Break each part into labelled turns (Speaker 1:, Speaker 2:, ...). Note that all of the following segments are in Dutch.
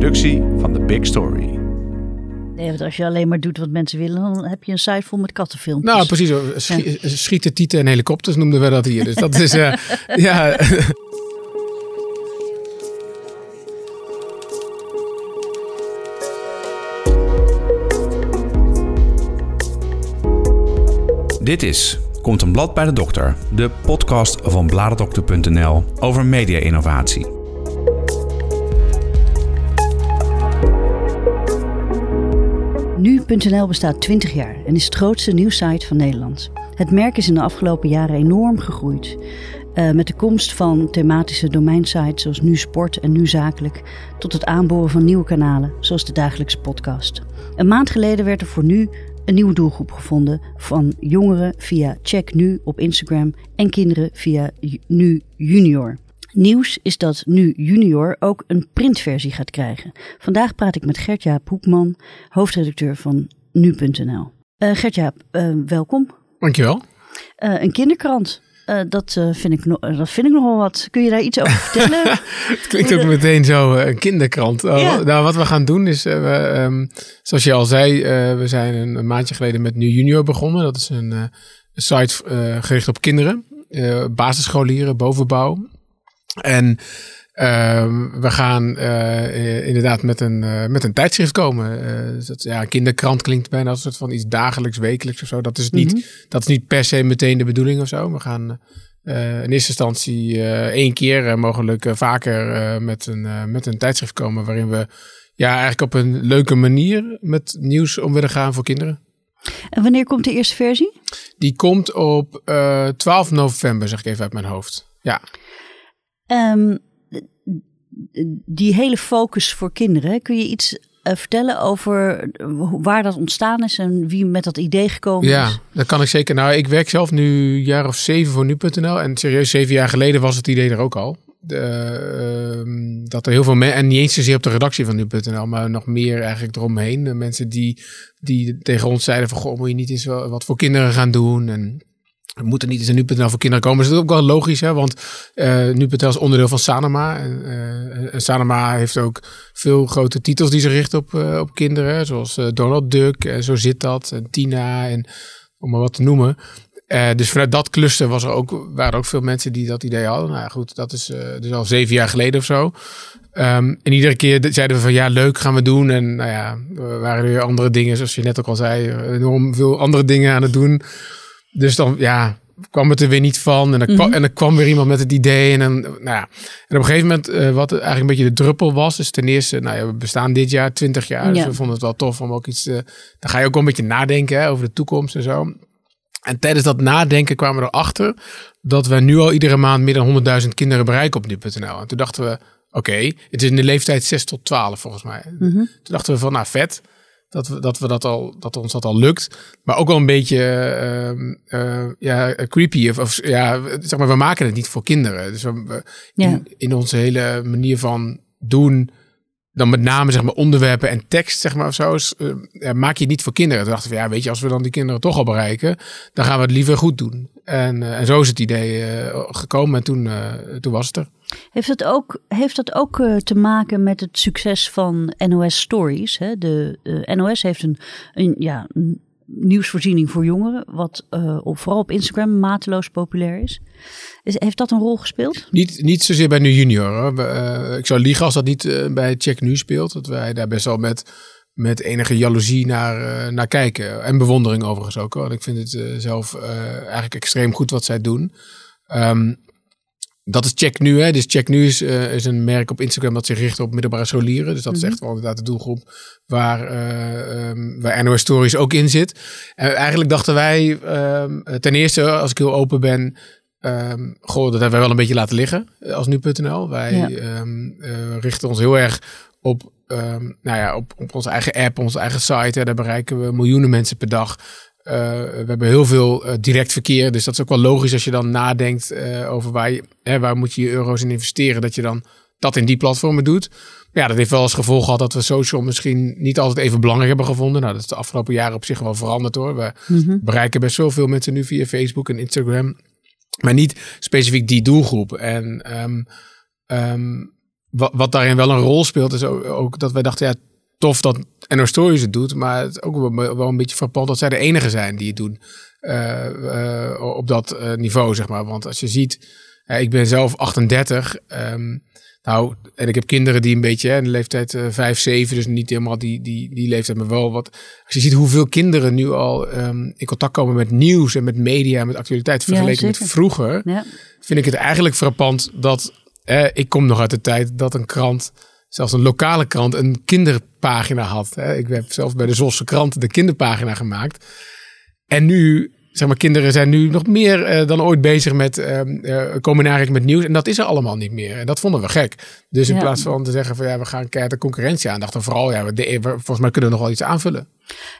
Speaker 1: productie van The Big Story.
Speaker 2: Nee, want als je alleen maar doet wat mensen willen, dan heb je een site vol met kattenfilmpjes.
Speaker 3: Nou, precies. zo. Schie- Schieten, tieten en helikopters noemden we dat hier. Dus dat is, eh, ja...
Speaker 1: Dit is Komt een blad bij de dokter, de podcast van bladerdokter.nl over media-innovatie.
Speaker 2: Nu.nl bestaat 20 jaar en is het grootste nieuwssite van Nederland. Het merk is in de afgelopen jaren enorm gegroeid. Eh, met de komst van thematische domeinsites zoals Nu Sport en Nu Zakelijk, tot het aanboren van nieuwe kanalen zoals de dagelijkse podcast. Een maand geleden werd er voor Nu een nieuwe doelgroep gevonden van jongeren via Check Nu op Instagram en kinderen via Nu Junior. Nieuws is dat Nu Junior ook een printversie gaat krijgen. Vandaag praat ik met Gertjaap Hoekman, hoofdredacteur van Nu.nl. Eh Gertjaap, eh, welkom.
Speaker 3: Dankjewel.
Speaker 2: Eh, een kinderkrant. Dat, vind ik no- dat vind ik nogal wat. Kun je daar iets over vertellen?
Speaker 3: Het klinkt ook meteen zo een kinderkrant. Oh,
Speaker 2: Ja.
Speaker 3: Nou, wat we gaan doen is, we, ehm, zoals je al zei, we zijn een, een maandje geleden met Nu Junior begonnen. Dat is een, site gericht op kinderen, basisscholieren, bovenbouw. En ehm, we gaan eh, inderdaad met een, eh, met een tijdschrift komen. Eh, dus dat, ja, kinderkrant klinkt bijna als een soort van iets dagelijks, wekelijks of zo. Dat is, niet,
Speaker 2: Mhm.
Speaker 3: dat is niet per se meteen de bedoeling of zo. We gaan in eerste instantie één keer, mogelijk vaker, met, een, met een tijdschrift komen waarin we ja, eigenlijk op een leuke manier met nieuws om willen gaan voor kinderen.
Speaker 2: en wanneer komt de eerste versie?
Speaker 3: Die komt op eh 12 november, zeg ik even uit mijn hoofd. Ja,
Speaker 2: Ehm, die hele focus voor kinderen, kun je iets eh, vertellen over waar dat ontstaan is en wie met dat idee gekomen
Speaker 3: ja
Speaker 2: is?
Speaker 3: dat kan ik zeker. Nou, ik werk zelf nu een jaar of zeven voor nu.nl. En serieus, zeven jaar geleden was het idee er ook al. De, ehm, dat er heel veel mensen, en niet eens zozeer op de redactie van nu.nl, maar nog meer eigenlijk eromheen. De mensen die, die tegen ons zeiden van, goh, moet je niet eens wel wat voor kinderen gaan doen? En moet er niet eens een nu.nl voor kinderen komen. Dus dat is ook wel logisch, hè? want eh nu.nl is onderdeel van Sanoma. En, eh, en Sanoma heeft ook veel grote titels die zich richten op, eh, op kinderen. Zoals eh, Donald Duck, en Zo Zit Dat, en Tina, en om maar wat te noemen. Eh, dus vanuit dat cluster was er ook, waren er ook veel mensen die dat idee hadden. Nou goed, dat is eh, dus al zeven jaar geleden of zo. Ehm, en iedere keer zeiden we van ja, leuk gaan we doen. En nou ja, waren er weer andere dingen, zoals je net ook al zei, enorm veel andere dingen aan het doen. Dus dan ja, kwam het er weer niet van. En dan, kwam,
Speaker 2: Mhm.
Speaker 3: en dan kwam weer iemand met het idee. En, dan, nou ja. en op een gegeven moment, eh, wat eigenlijk een beetje de druppel was, is ten eerste, nou ja, we bestaan dit jaar 20 jaar. Dus we vonden het wel tof om ook iets te. Dan ga je ook wel een beetje nadenken hè, over de toekomst en zo. En tijdens dat nadenken kwamen we erachter dat we nu al iedere maand meer dan 100.000 kinderen bereiken op nu.nl. En toen dachten we, oké, het is in de leeftijd 6 tot 12 volgens mij.
Speaker 2: Mhm.
Speaker 3: Toen dachten we van, nou vet, dat, we, dat, we dat, al, dat ons dat al lukt. Maar ook wel een beetje ehm, eh, ja, creepy. Of, of ja, zeg maar, we maken het niet voor kinderen. Dus we, we-
Speaker 2: Ja.
Speaker 3: in, in onze hele manier van doen, dan met name zeg maar onderwerpen en tekst, zeg maar of zo, eh, maak je het niet voor kinderen. Toen dachten we, ja, weet je, als we dan die kinderen toch al bereiken, dan gaan we het liever goed doen. En, eh, en zo is het idee eh, gekomen en toen, toen was het er.
Speaker 2: Heeft dat ook, heeft dat ook te maken met het succes van NOS Stories? Hè? De, NOS heeft een, een, ja, een nieuwsvoorziening voor jongeren, wat eh, op, vooral op Instagram mateloos populair is. is. Heeft dat een rol gespeeld?
Speaker 3: Niet, niet zozeer bij Nu Junior. Hoor. Eh, ik zou liegen als dat niet eh, bij Check Nu speelt. Dat wij daar best wel met, met enige jaloezie naar, naar kijken. En bewondering overigens ook. Hoor. Want ik vind het zelf eigenlijk extreem goed wat zij doen. Ehm, dat is Check Nu. Hè. Dus Check Nu is, eh, is een merk op Instagram dat zich richt op middelbare scholieren. Dus dat is
Speaker 2: Mhm.
Speaker 3: echt wel inderdaad de doelgroep waar, eh, ehm, waar NOS Stories ook in zit. En eigenlijk dachten wij, ehm, ten eerste, als ik heel open ben, ehm, goh, dat hebben wij wel een beetje laten liggen eh, als nu.nl. Wij
Speaker 2: Ja.
Speaker 3: eh, richten ons heel erg op, nou ja, op, op onze eigen app, onze eigen site. Hè. Daar bereiken we miljoenen mensen per dag. Eh, we hebben heel veel eh, direct verkeer. Dus dat is ook wel logisch als je dan nadenkt eh, over waar, je, hè, waar moet je je euro's in investeren. Dat je dan dat in die platformen doet. Ja, dat heeft wel als gevolg gehad dat we social misschien niet altijd even belangrijk hebben gevonden. Nou, dat is de afgelopen jaren op zich wel veranderd hoor. We
Speaker 2: Mhm.
Speaker 3: bereiken best wel veel mensen nu via Facebook en Instagram. Maar niet specifiek die doelgroep. En ehm, ehm, wat, wat daarin wel een rol speelt, is ook, ook dat wij dachten, ja, tof dat NO Stories het doet, maar het is ook wel, wel een beetje frappant dat zij de enige zijn die het doen uh, op dat niveau, zeg maar. Want als je ziet, ik ben zelf 38, um, nou, en ik heb kinderen die een beetje in de leeftijd uh, 5, 7, dus niet helemaal die, die, die leeftijd, maar wel wat. Als je ziet hoeveel kinderen nu al um, in contact komen met nieuws en met media, met actualiteit, vergeleken met vroeger, ja. vind ik het eigenlijk frappant dat eh, ik kom nog uit de tijd dat een krant, zelfs een lokale krant, een kinderpagina had. Hè. Ik heb zelf bij de Zosse krant de kinderpagina gemaakt. En nu zeg maar, kinderen zijn nu nog meer uh, dan ooit bezig met uh, uh, komen met nieuws. En dat is er allemaal niet meer. En dat vonden we gek. Dus in plaats van te zeggen van ja, we gaan kijken de concurrentie aan, dachten vooral, ja, we, volgens mij kunnen we nog wel iets aanvullen.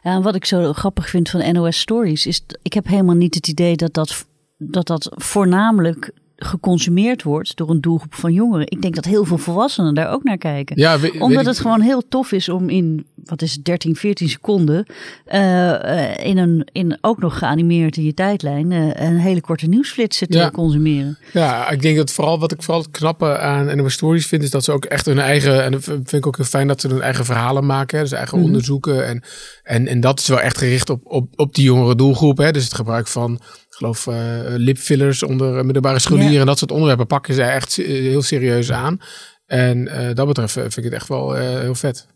Speaker 2: Ja, en wat ik zo grappig vind van NOS Stories is, ik heb helemaal niet het idee dat dat, dat, dat voornamelijk geconsumeerd wordt door een doelgroep van jongeren. Ik denk dat heel veel volwassenen daar ook naar kijken. Ja, Omdat het gewoon heel tof is om in, wat is het, 13, 14 seconden, uh, in een, in ook nog geanimeerd in je tijdlijn, uh, een hele korte nieuwsflitsen te ja. consumeren.
Speaker 3: Ja, ik denk dat vooral wat ik vooral het knappe aan NOS Stories vind, is dat ze ook echt hun eigen, en dat vind ik ook heel fijn dat ze hun eigen verhalen maken, dus eigen mm onderzoeken. En, en, en dat is wel echt gericht op, op, op die jongere doelgroep. Hè? Dus het gebruik van geloof uh, lipfillers onder middelbare scholieren en dat soort onderwerpen pakken ze echt heel serieus aan. En dat betreft vind ik het echt wel heel vet.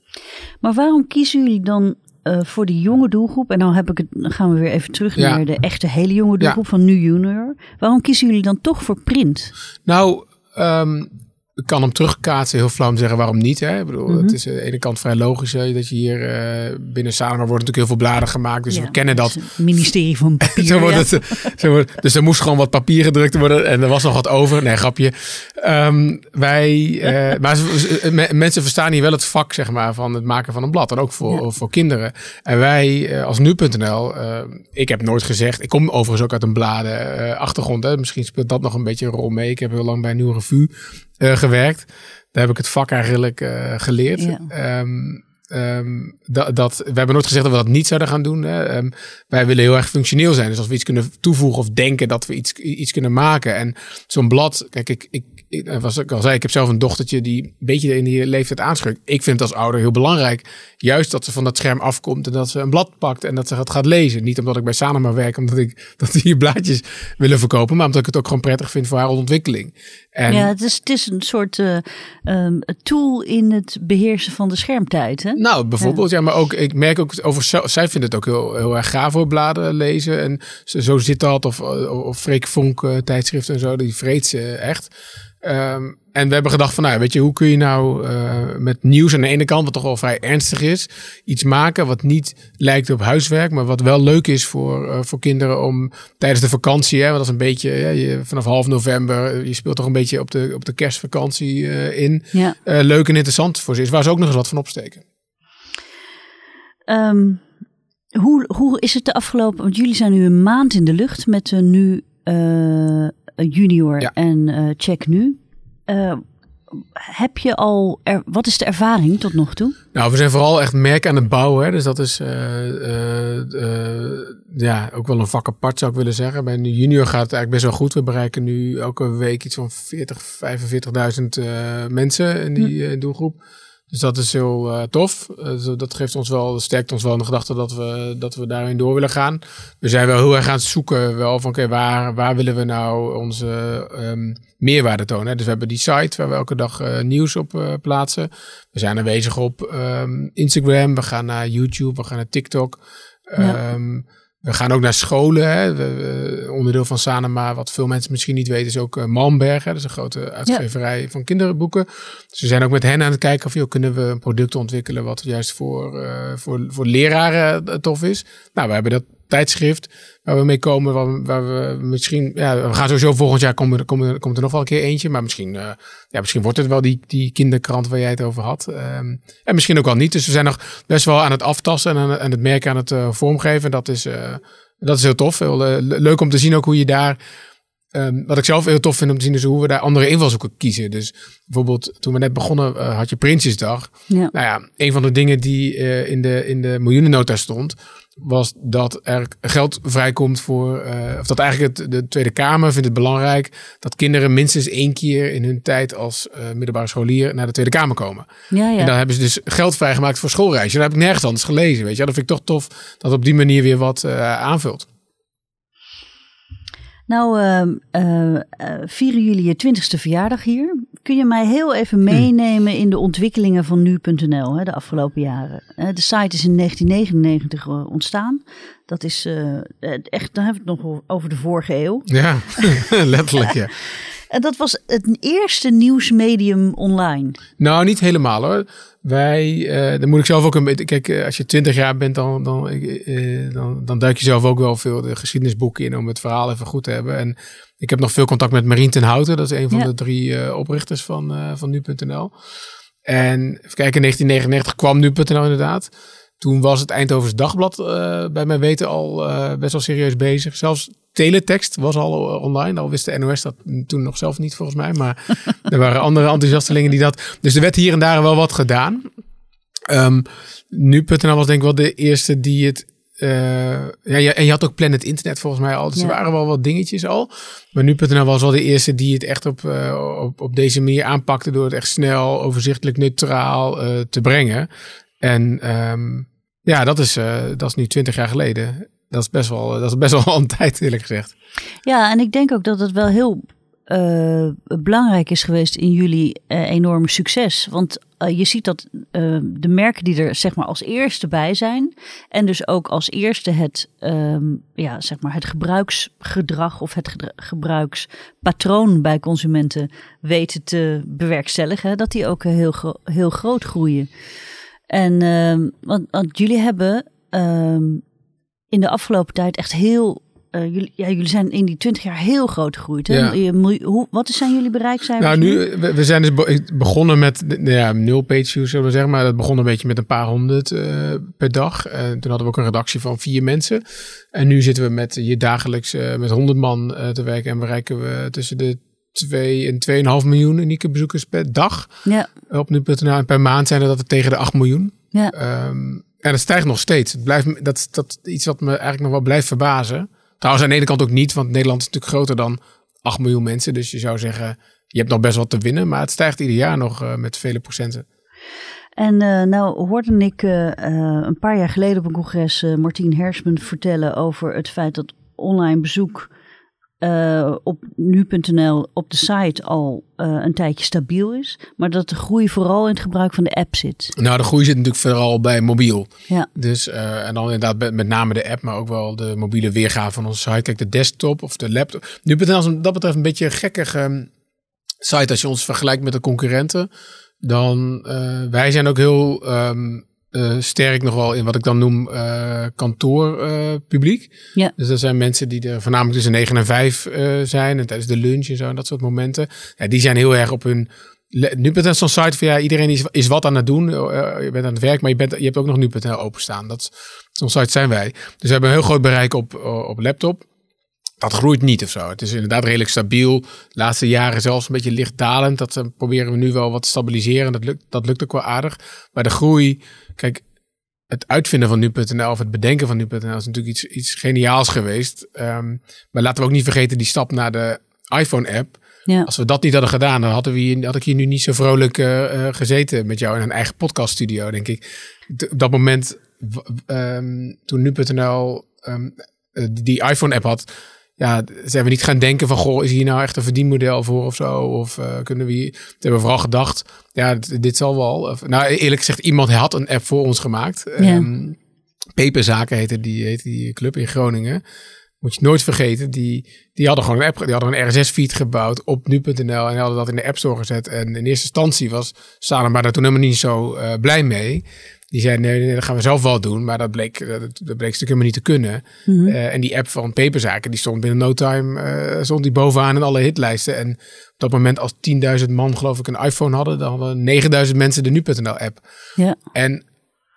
Speaker 2: Maar waarom kiezen jullie dan uh, voor die jonge doelgroep? En dan heb ik het, dan gaan we weer even terug ja. naar de echte hele jonge doelgroep ja. van nu junior. Waarom kiezen jullie dan toch voor print?
Speaker 3: Nou, um, ik kan hem terugkaatsen, heel flauw zeggen waarom niet. Hè? Ik bedoel, mm -hmm. Het is aan de ene kant vrij logisch hè, dat je hier uh, binnen Sanoma wordt natuurlijk heel veel bladen gemaakt. Dus ja, we kennen dat.
Speaker 2: ministerie van papier.
Speaker 3: zo wordt het, zo wordt, dus er moest gewoon wat papier gedrukt worden en er was nog wat over. Nee, grapje. Um, wij, uh, maar mensen verstaan hier wel het vak zeg maar, van het maken van een blad. En ook voor, ja. voor kinderen. En wij als nu.nl, ik heb nooit gezegd, ik kom overigens ook uit een bladen achtergrond. Hè. Misschien speelt dat nog een beetje een rol mee. Ik heb heel lang bij een nieuwe revue gewerkt. Daar heb ik het vak eigenlijk uh, geleerd. Ja. Um, Um, dat, dat, we hebben nooit gezegd dat we dat niet zouden gaan doen. Hè. Um, wij willen heel erg functioneel zijn. Dus als we iets kunnen toevoegen of denken dat we iets, iets kunnen maken. En zo'n blad, kijk, ik, ik, ik, was ik al zei, ik heb zelf een dochtertje die een beetje in die leeftijd aanschrikt. Ik vind het als ouder heel belangrijk, juist dat ze van dat scherm afkomt en dat ze een blad pakt en dat ze het gaat lezen. Niet omdat ik bij Sanoma werk, omdat ik dat die hier blaadjes willen verkopen, maar omdat ik het ook gewoon prettig vind voor haar ontwikkeling.
Speaker 2: En, ja, het is, het is een soort uh, um, tool in het beheersen van de schermtijd. Hè?
Speaker 3: Nou, bijvoorbeeld, ja. maar ook, ik merk ook over, zij vindt het ook heel, heel erg gaaf voor bladen lezen. En zo zit dat, of, of Freek Vonk uh, tijdschrift en zo, die vreet ze echt. Um, en we hebben gedacht van, nou, weet je, hoe kun je nou uh, met nieuws aan de ene kant, wat toch wel vrij ernstig is, iets maken wat niet lijkt op huiswerk, maar wat wel leuk is voor, uh, voor kinderen om tijdens de vakantie, hè, want dat is een beetje, ja, je, vanaf half november, je speelt toch een beetje op de, op de kerstvakantie uh, in. Ja. leuk en interessant voor ze is, waar ze ook nog eens wat van opsteken.
Speaker 2: Um, hoe, hoe is het de afgelopen, want jullie zijn nu een maand in de lucht met de nu junior ja. en check nu. Uh, heb je al, er, wat is de ervaring tot nog toe?
Speaker 3: Nou, we zijn vooral echt merk aan het bouwen. Hè? Dus dat is uh, uh, ja, ook wel een vak apart zou ik willen zeggen. Bij de junior gaat het eigenlijk best wel goed. We bereiken nu elke week iets van 40, 45.000 mensen in die hm. doelgroep. Dus dat is heel uh, tof. Uh, dat geeft ons wel, sterkt ons wel in de gedachte dat we, dat we daarin door willen gaan. We zijn wel heel erg aan het zoeken wel van oké, waar, waar willen we nou onze um, meerwaarde tonen. Hè? Dus we hebben die site waar we elke dag uh, nieuws op plaatsen. We zijn aanwezig op um, Instagram, we gaan naar YouTube, we gaan naar TikTok. Ja. Um, we gaan ook naar scholen. Hè. We, onderdeel van Sanema, wat veel mensen misschien niet weten, is ook uh, Malmberg. Hè. Dat is een grote uitgeverij ja. van kinderboeken. Dus we zijn ook met hen aan het kijken of joh, kunnen we een product ontwikkelen wat juist voor, uh, voor, voor leraren uh, tof is. Nou, we hebben dat tijdschrift waar we mee komen. Waar we, waar we misschien, ja, we gaan sowieso volgend jaar komen, komen, komt er nog wel een keer eentje. Maar misschien, uh, ja, misschien wordt het wel die, die kinderkrant waar jij het over had. Um, en misschien ook wel niet. Dus we zijn nog best wel aan het aftasten en aan, aan het merken aan het uh, vormgeven. Dat is, uh, dat is heel tof. Heel leuk om te zien ook hoe je daar Um, wat ik zelf heel tof vind om te zien is hoe we daar andere invalshoeken kiezen. Dus bijvoorbeeld toen we net begonnen had je Prinsjesdag. Ja. Nou ja, een van de dingen die in, de, in de miljoenennota stond was dat er geld vrijkomt voor, uh, of dat eigenlijk het, de Tweede Kamer vindt het belangrijk dat kinderen minstens één keer in hun tijd als uh, middelbare scholier naar de Tweede Kamer komen.
Speaker 2: Ja, ja.
Speaker 3: En dan hebben ze dus geld vrijgemaakt voor schoolreizen. Dat heb ik nergens anders gelezen, weet je. Dat vind ik toch tof dat op die manier weer wat uh, aanvult.
Speaker 2: Nou, uh, vieren jullie je twintigste verjaardag hier. Kun je mij heel even hm. meenemen in de ontwikkelingen van nu.nl de afgelopen jaren? de site is in 1999 ontstaan. Dat is echt, dan hebben we het nog over de vorige eeuw.
Speaker 3: Ja, letterlijk ja.
Speaker 2: En dat was het eerste nieuwsmedium online.
Speaker 3: Nou, niet helemaal hoor. Wij, uh, dan moet ik zelf ook een beetje. Kijk, uh, als je twintig jaar bent, dan, dan, uh, dan, dan duik je zelf ook wel veel de geschiedenisboeken in om het verhaal even goed te hebben. En ik heb nog veel contact met Marien ten Houten. Dat is een van ja. de drie oprichters van, van nu.nl. En even kijken, in 1999 kwam nu.nl inderdaad. Toen was het Eindhovens Dagblad bij mijn weten al best wel serieus bezig. Zelfs teletext was al online. Al wist de NOS dat toen nog zelf niet volgens mij. Maar er waren andere enthousiastelingen die dat... Dus er werd hier en daar wel wat gedaan. Um, Nu.nl was denk ik wel de eerste die het... Uh, ja, en je had ook Planet Internet volgens mij al. Dus ja. er waren wel wat dingetjes al. Maar nu.nl was wel de eerste die het echt op, uh, op, op deze manier aanpakte... door het echt snel, overzichtelijk, neutraal uh, te brengen. En um, ja, dat is, dat is nu twintig jaar geleden dat is best wel, dat is best wel een tijd, eerlijk gezegd.
Speaker 2: Ja, en ik denk ook dat het wel heel uh, belangrijk is geweest in jullie uh, enorme succes. Want je ziet dat de merken die er zeg maar als eerste bij zijn. En dus ook als eerste het, um, ja, zeg maar het gebruiksgedrag of het gebruikspatroon bij consumenten weten te bewerkstelligen. Dat die ook heel, heel groot groeien. En ehm, want, want, jullie hebben um, in de afgelopen tijd echt heel. Uh, jullie, ja, jullie zijn in die 20 jaar heel groot gegroeid. Hè? Ja. Hoe, wat zijn jullie bereikcijfers?
Speaker 3: Nou, nu, we, we zijn dus begonnen met ja, nul page views, zullen we zeggen. Maar dat begon een beetje met een paar honderd uh, per dag. En toen hadden we ook een redactie van vier mensen. En nu zitten we met je dagelijks uh, met 100 man te werken. En bereiken we tussen de 2 en 2,5 miljoen unieke bezoekers per dag.
Speaker 2: Ja.
Speaker 3: Op nu.nl. En per maand zijn er dat er tegen de 8 miljoen.
Speaker 2: Ja.
Speaker 3: Um, en het stijgt nog steeds. Het blijft, dat, dat iets wat me eigenlijk nog wel blijft verbazen. Trouwens, aan de ene kant ook niet, want Nederland is natuurlijk groter dan 8 miljoen mensen. Dus je zou zeggen, je hebt nog best wat te winnen. Maar het stijgt ieder jaar nog uh, met vele procenten.
Speaker 2: En uh, nou hoorde ik uh, een paar jaar geleden op een congres Martien Hersman vertellen over het feit dat online bezoek uh, op nu.nl op de site al uh, een tijdje stabiel is. Maar dat de groei vooral in het gebruik van de app zit.
Speaker 3: Nou, de groei zit natuurlijk vooral bij mobiel.
Speaker 2: Ja.
Speaker 3: Dus, uh, en dan inderdaad met name de app, maar ook wel de mobiele weergave van onze site. Kijk, de desktop of de laptop. Nu.nl is dat betreft een beetje een gekkige site als je ons vergelijkt met de concurrenten. Dan, wij zijn ook heel... Um, uh, sterk nog wel in wat ik dan noem uh, kantoorpubliek.
Speaker 2: Uh, ja.
Speaker 3: Dus dat zijn mensen die er voornamelijk tussen 9 en 5 zijn. En tijdens de lunch en zo en dat soort momenten. Ja, die zijn heel erg op hun. Nu.nl zo'n site van ja, iedereen is, is wat aan het doen. je bent aan het werk, maar je, bent, je hebt ook nog nu.nl openstaan. Dat, zo'n site zijn wij. Dus we hebben een heel groot bereik op, op laptop. Dat groeit niet of zo. Het is inderdaad redelijk stabiel. De laatste jaren zelfs een beetje lichtdalend. Dat proberen we nu wel wat te stabiliseren. Dat lukt, dat lukt ook wel aardig. Maar de groei Kijk, het uitvinden van nu.nl of het bedenken van nu.nl is natuurlijk iets, iets geniaals geweest. Um, maar laten we ook niet vergeten die stap naar de iPhone-app.
Speaker 2: Ja.
Speaker 3: Als we dat niet hadden gedaan, dan hadden we hier, had ik hier nu niet zo vrolijk uh, gezeten met jou in een eigen podcaststudio, denk ik. Op dat moment, um, toen nu.nl um, die iPhone-app had, ja, zijn we niet gaan denken van, goh, is hier nou echt een verdienmodel voor of zo? Of uh, kunnen we hier... We hebben vooral gedacht, ja, dit, zal wel... nou, eerlijk gezegd, iemand had een app voor ons gemaakt.
Speaker 2: Ja. Um,
Speaker 3: Peperzaken heette die, heette die club in Groningen. Moet je nooit vergeten, die, die hadden gewoon een app, die hadden een RSS-feed gebouwd op nu.nl en hadden dat in de App Store gezet. En in eerste instantie was maar daar toen helemaal niet zo uh, blij mee. Die zei, nee, nee, dat gaan we zelf wel doen. Maar dat bleek, dat, dat bleek natuurlijk helemaal niet te kunnen.
Speaker 2: Mm -hmm.
Speaker 3: uh, en die app van Peperzaken, die stond binnen no time, uh, stond die bovenaan in alle hitlijsten. En op dat moment als 10.000 man geloof ik een iPhone hadden, dan hadden 9.000 mensen de nu.nl app.
Speaker 2: Ja.
Speaker 3: En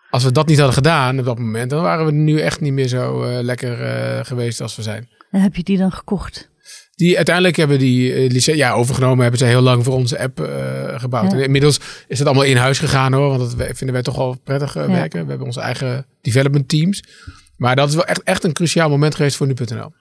Speaker 3: als we dat niet hadden gedaan op dat moment, dan waren we nu echt niet meer zo uh, lekker geweest als we zijn.
Speaker 2: En heb je die dan gekocht?
Speaker 3: Die uiteindelijk hebben die uh, ja, overgenomen, hebben ze heel lang voor onze app uh, gebouwd. Ja. En inmiddels is het allemaal in huis gegaan hoor, want dat vinden wij toch wel prettig uh, ja. werken. We hebben onze eigen development teams. Maar dat is wel echt, echt een cruciaal moment geweest voor nu.nl.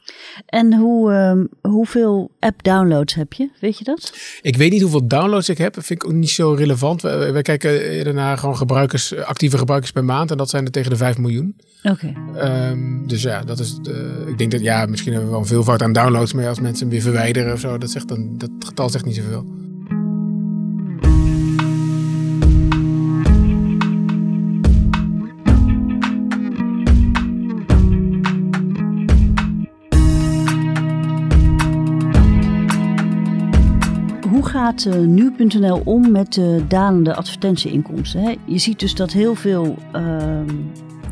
Speaker 2: En hoe, ehm, hoeveel app-downloads heb je? Weet je dat?
Speaker 3: Ik weet niet hoeveel downloads ik heb. Dat vind ik ook niet zo relevant. Wij kijken naar gewoon gebruikers, actieve gebruikers per maand. En dat zijn er tegen de 5 miljoen.
Speaker 2: Oké.
Speaker 3: Ehm, dus ja, dat is. De, ik denk dat ja, misschien hebben we wel veel fout aan downloads. Maar als mensen hem weer verwijderen of zo, dat, zegt dan, dat getal zegt niet zoveel.
Speaker 2: Gaat uh, nu.nl om met de dalende advertentieinkomsten? Hè? Je ziet dus dat heel veel. Uh,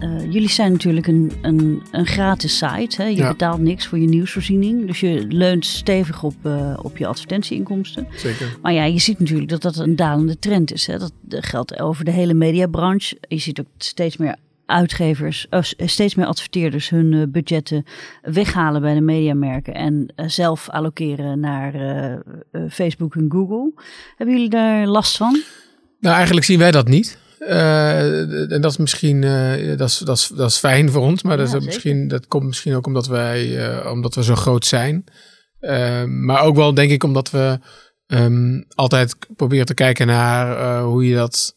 Speaker 2: uh, jullie zijn natuurlijk een, een, een gratis site. Hè? Je ja. betaalt niks voor je nieuwsvoorziening. Dus je leunt stevig op, uh, op je advertentieinkomsten.
Speaker 3: Zeker.
Speaker 2: Maar ja, je ziet natuurlijk dat dat een dalende trend is. Hè? Dat geldt over de hele mediabranche. Je ziet ook steeds meer uitgevers, uh, steeds meer adverteerders hun uh, budgetten weghalen bij de mediamerken en uh, zelf allokeren naar Facebook en Google. Hebben jullie daar last van?
Speaker 3: Nou, eigenlijk zien wij dat niet. en dat is misschien dat is, dat is, dat is fijn voor ons, maar dat, ja, is misschien, dat komt misschien ook omdat wij omdat we zo groot zijn. maar ook wel denk ik omdat we um, altijd proberen te kijken naar hoe je dat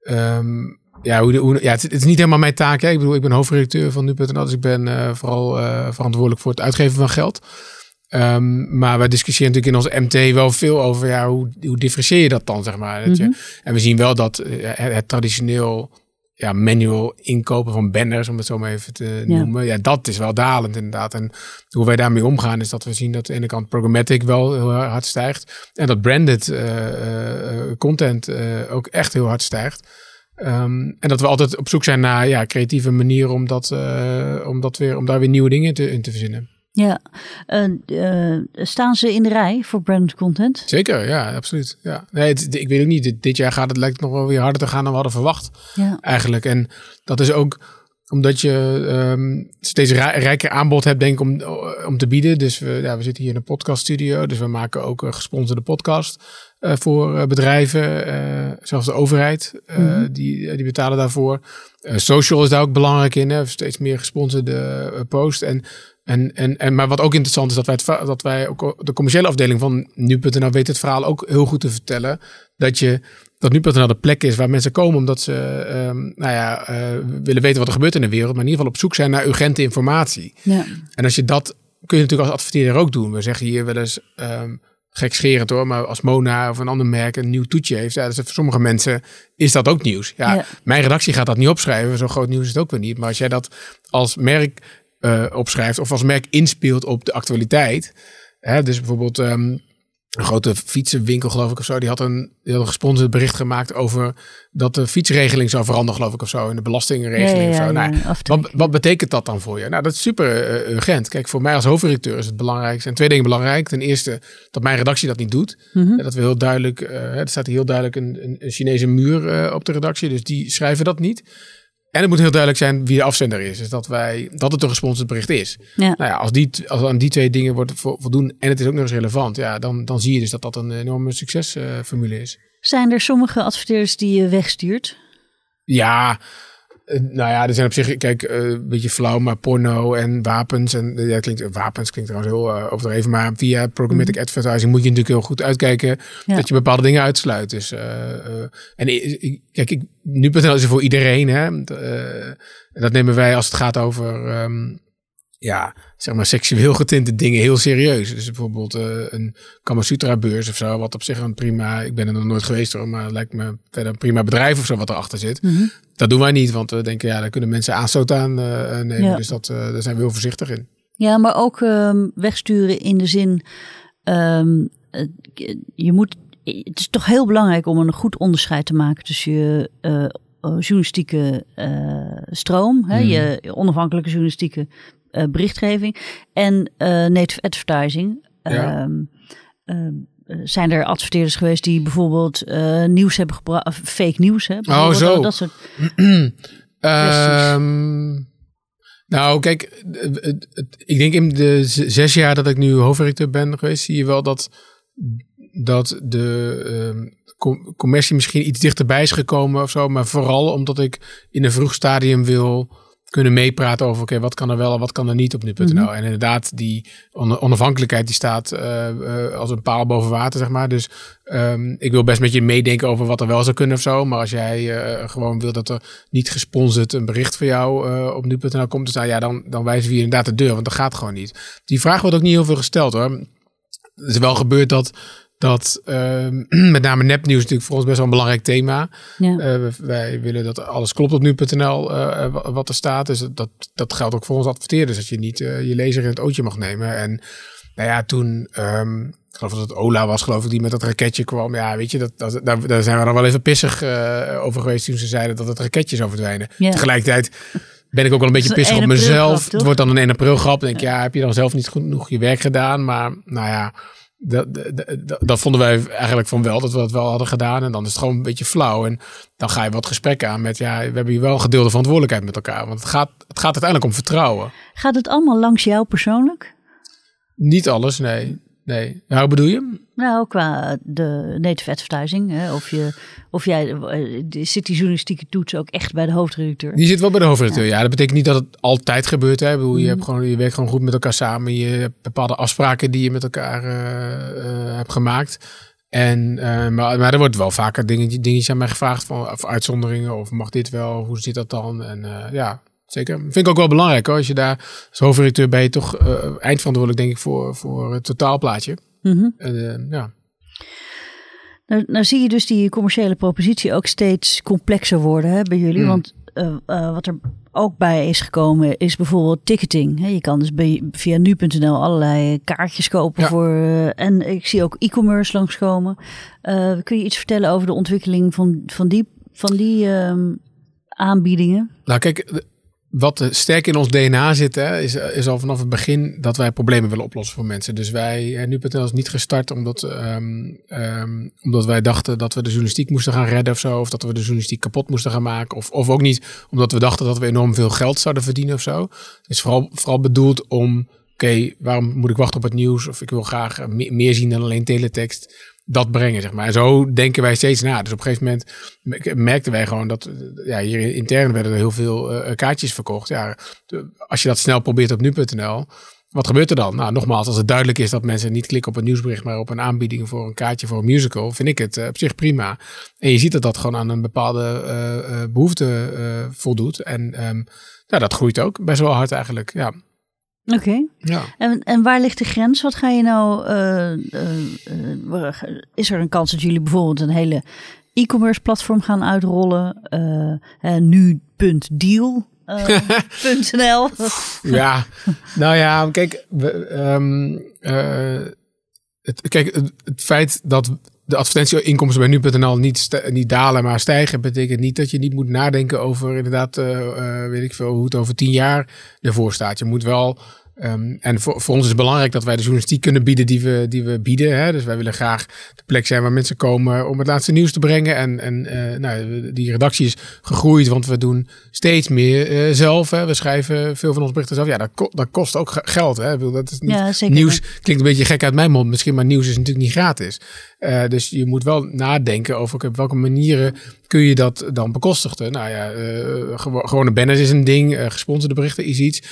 Speaker 3: um, ja, hoe, hoe, ja het, het, is niet helemaal mijn taak. Hè. Ik bedoel, ik ben hoofdredacteur van nu.nl, dus ik ben uh, vooral uh, verantwoordelijk voor het uitgeven van geld. Um, maar wij discussiëren natuurlijk in onze MT wel veel over ja, hoe, hoe differentieer je dat dan, zeg maar. Mm -hmm. je, en we zien wel dat uh, het, het, traditioneel ja, manual inkopen van banners, om het zo maar even te ja. noemen. Ja, dat is wel dalend inderdaad. En hoe wij daarmee omgaan is dat we zien dat aan de ene kant programmatic wel heel hard stijgt. En dat branded content ook echt heel hard stijgt. Um, en dat we altijd op zoek zijn naar ja, creatieve manieren om, dat, uh, om, dat weer, om daar weer nieuwe dingen te, in te verzinnen.
Speaker 2: Ja, uh, uh, staan ze in de rij voor branded content?
Speaker 3: Zeker, ja, absoluut. Ja. Nee, het, ik weet ook niet, dit, dit, jaar gaat het lijkt nog wel weer harder te gaan dan we hadden verwacht.
Speaker 2: Ja.
Speaker 3: Eigenlijk. En dat is ook omdat je um, steeds rijker aanbod hebt, denk ik, om, om te bieden. Dus we, ja, we zitten hier in een podcaststudio, dus we maken ook een gesponsorde podcast. Uh, voor uh, bedrijven, uh, zelfs de overheid, mm -hmm. die, die betalen daarvoor. social is daar ook belangrijk in, hè? steeds meer gesponsorde post. En, en, en, en, maar wat ook interessant is, dat wij, het, dat wij ook de commerciële afdeling van nu.nl weet het verhaal ook heel goed te vertellen. Dat je dat nu.nl de plek is waar mensen komen omdat ze um, nou ja, willen weten wat er gebeurt in de wereld, maar in ieder geval op zoek zijn naar urgente informatie.
Speaker 2: Ja.
Speaker 3: En als je dat kun je natuurlijk als adverteerder ook doen. We zeggen hier wel eens. Um, gekscherend hoor, maar als Mona of een ander merk een nieuw toetje heeft, ja, dus voor sommige mensen is dat ook nieuws. Ja,
Speaker 2: Ja.
Speaker 3: Mijn redactie gaat dat niet opschrijven, zo groot nieuws is het ook weer niet. Maar als jij dat als merk uh, opschrijft of als merk inspeelt op de actualiteit, hè, dus bijvoorbeeld um, een grote fietsenwinkel, geloof ik, of zo. Die had een, die had een gesponsord bericht gemaakt over dat de fietsregeling zou veranderen, geloof ik, of zo. In de belastingregeling
Speaker 2: Ja, ja,
Speaker 3: of zo.
Speaker 2: ja,
Speaker 3: nou, wat, wat betekent dat dan voor je? Nou, dat is super uh, urgent. Kijk, voor mij als hoofdredacteur is het belangrijk. zijn twee dingen belangrijk. Ten eerste dat mijn redactie dat niet doet.
Speaker 2: Mhm.
Speaker 3: Dat we heel duidelijk, uh, er staat heel duidelijk een, een, een Chinese muur uh, op de redactie. Dus die schrijven dat niet. En het moet heel duidelijk zijn wie de afzender is. Dus dat, wij, dat het een gesponsord bericht is.
Speaker 2: Ja.
Speaker 3: Nou ja, als, die, als aan die twee dingen wordt vo- voldoen en het is ook nog eens relevant, ja, dan, dan zie je dus dat dat een enorme succesformule is.
Speaker 2: Zijn er sommige adverteerders die je wegstuurt?
Speaker 3: Ja, nou ja, er zijn op zich, kijk, eh, een beetje flauw, maar porno en wapens. En eh, ja, klinkt, wapens klinkt trouwens heel uh, overdreven, maar via programmatic advertising moet je natuurlijk heel goed uitkijken
Speaker 2: Ja.
Speaker 3: dat je bepaalde dingen uitsluit. Dus, uh, en kijk, ik, nu.nl is er voor iedereen, hè. En dat nemen wij als het gaat over, ehm, ja, zeg maar seksueel getinte dingen heel serieus. Dus bijvoorbeeld uh, een Kamasutra beurs of zo, wat op zich een prima, ik ben er nog nooit geweest hoor, maar lijkt me verder een prima bedrijf of zo wat erachter zit.
Speaker 2: Mhm.
Speaker 3: Dat doen wij niet, want we denken, ja, daar kunnen mensen aanstoot aan uh, nemen.
Speaker 2: Ja.
Speaker 3: Dus dat, uh, daar zijn we heel voorzichtig in.
Speaker 2: Ja, maar ook ehm, wegsturen in de zin. ehm, eh, je moet. Het is toch heel belangrijk om een goed onderscheid te maken tussen je eh, journalistieke eh, stroom, hè,
Speaker 3: Mhm.
Speaker 2: je onafhankelijke journalistieke eh, berichtgeving en eh, native advertising.
Speaker 3: Ja.
Speaker 2: Ehm, ehm, eh, zijn er adverteerders geweest die bijvoorbeeld nieuws hebben gebracht, fake nieuws, hè? bijvoorbeeld,
Speaker 3: zo.
Speaker 2: Dat, soort.
Speaker 3: Ehm, nou, kijk, ik denk in de zes jaar dat ik nu hoofdredacteur ben geweest, zie je wel dat, dat de com- commercie misschien iets dichterbij is gekomen of zo. Maar vooral omdat ik in een vroeg stadium wil kunnen meepraten over oké, wat kan er wel en wat kan er niet op nu.nl.
Speaker 2: Mhm.
Speaker 3: En inderdaad, die on- onafhankelijkheid die staat eh, eh, als een paal boven water, zeg maar. Dus ehm, ik wil best met je meedenken over wat er wel zou kunnen of zo. Maar als jij eh, gewoon wil dat er niet gesponsord een bericht voor jou op nu.nl komt te staan, ja, dan, dan wijzen we je inderdaad de deur, want dat gaat gewoon niet. Die vraag wordt ook niet heel veel gesteld hoor. Het is wel gebeurd dat, dat ehm, met name nepnieuws natuurlijk voor ons best wel een belangrijk thema.
Speaker 2: Ja.
Speaker 3: Eh, wij willen dat alles klopt op nu.nl eh, wa- wat er staat. Dus dat, dat geldt ook voor ons adverteerders. Dat je niet eh, je lezer in het ootje mag nemen. En nou ja, toen, ehm, ik geloof dat het Ola was, geloof ik, die met dat raketje kwam. Ja, weet je, dat, dat, daar, daar zijn we dan wel even pissig eh, over geweest toen ze zeiden dat het raketje zou verdwijnen.
Speaker 2: Ja.
Speaker 3: Tegelijkertijd ben ik ook wel een beetje pissig op
Speaker 2: 1 april
Speaker 3: mezelf.
Speaker 2: grap,
Speaker 3: het wordt dan een 1 april grap. Dan denk ik, ja, heb je dan zelf niet genoeg je werk gedaan? Maar nou ja, dat, dat, vonden wij eigenlijk van wel, dat we dat wel hadden gedaan. En dan is het gewoon een beetje flauw. En dan ga je wat gesprekken aan met, ja, we hebben hier wel gedeelde verantwoordelijkheid met elkaar. Want het gaat, het gaat uiteindelijk om vertrouwen.
Speaker 2: Gaat het allemaal langs jou persoonlijk?
Speaker 3: Niet alles, nee. Nee. Ja, hoe bedoel je?
Speaker 2: Nou, qua de native advertising. Hè? Of, je, of jij, eh, zit die journalistieke toets ook echt bij de hoofdredacteur?
Speaker 3: Die zit wel bij de hoofdredacteur. Ja, dat betekent niet dat het altijd gebeurt. Hè. Ik bedoel, je, hebt gewoon, je werkt gewoon goed met elkaar samen. Je hebt bepaalde afspraken die je met elkaar eh, eh, hebt gemaakt. En, eh, maar, maar er wordt wel vaker dingetje, dingetjes aan mij gevraagd. Van, of uitzonderingen. Of mag dit wel? Hoe zit dat dan? En eh, ja, zeker. Vind ik ook wel belangrijk hoor. Als je daar als hoofdredacteur ben je toch eh, eindverantwoordelijk denk ik voor, voor het totaalplaatje. En, eh, ja.
Speaker 2: Nou, nou zie je dus die commerciële propositie ook steeds complexer worden hè, bij jullie.
Speaker 3: Mm.
Speaker 2: Want eh, wat er ook bij is gekomen is bijvoorbeeld ticketing. Je kan dus via nu.nl allerlei kaartjes kopen
Speaker 3: Ja.
Speaker 2: voor... en ik zie ook e-commerce langskomen. Kun je iets vertellen over de ontwikkeling van, van die, van die ehm, aanbiedingen?
Speaker 3: Nou, kijk, wat sterk in ons DNA zit, hè, is, is al vanaf het begin dat wij problemen willen oplossen voor mensen. Dus wij, eh, nu.nl is niet gestart omdat, ehm, ehm, omdat wij dachten dat we de journalistiek moesten gaan redden of zo. Of dat we de journalistiek kapot moesten gaan maken. Of, of ook niet omdat we dachten dat we enorm veel geld zouden verdienen of zo. Het is vooral, vooral bedoeld om, oké, waarom moet ik wachten op het nieuws? Of ik wil graag eh, me- meer zien dan alleen teletext. Dat brengen, zeg maar. En zo denken wij steeds na. Dus op een gegeven moment me- merkten wij gewoon dat, eh, ja, hier intern werden er heel veel eh, kaartjes verkocht. Ja, als je dat snel probeert op nu.nl, wat gebeurt er dan? Nou, nogmaals, als het duidelijk is dat mensen niet klikken op een nieuwsbericht, maar op een aanbieding voor een kaartje voor een musical, vind ik het eh, op zich prima. En je ziet dat dat gewoon aan een bepaalde eh, eh, behoefte eh, voldoet. En ehm, ja, dat groeit ook best wel hard eigenlijk. Ja.
Speaker 2: Oké.
Speaker 3: Ja.
Speaker 2: En, en waar ligt de grens? Wat ga je nou... eh, eh, eh, is er een kans dat jullie bijvoorbeeld een hele e-commerce platform gaan uitrollen? Eh, nu.deal. .nl.
Speaker 3: Ja, nou ja, kijk, we, ehm, eh, het, kijk het, het feit dat de advertentieinkomsten bij nu.nl niet, niet dalen, maar stijgen, betekent niet dat je niet moet nadenken over inderdaad, eh, eh, weet ik veel, hoe het over tien jaar ervoor staat. Je moet wel, ehm, en voor, voor ons is het belangrijk dat wij de journalistiek kunnen bieden die we, die we bieden. Hè? Dus wij willen graag de plek zijn waar mensen komen om het laatste nieuws te brengen. En, en eh, nou, die redactie is gegroeid, want we doen steeds meer eh, zelf. Hè? We schrijven veel van ons berichten zelf. Ja, dat, ko- dat kost ook ge- geld. Hè? Ik bedoel, Dat is niet,
Speaker 2: Ja, zeker.
Speaker 3: nieuws klinkt een beetje gek uit mijn mond misschien, maar nieuws is natuurlijk niet gratis. Eh, dus je moet wel nadenken over op welke manieren kun je dat dan bekostigen. Nou ja, eh, gewo- gewone banners is een ding, eh, gesponsorde berichten is iets.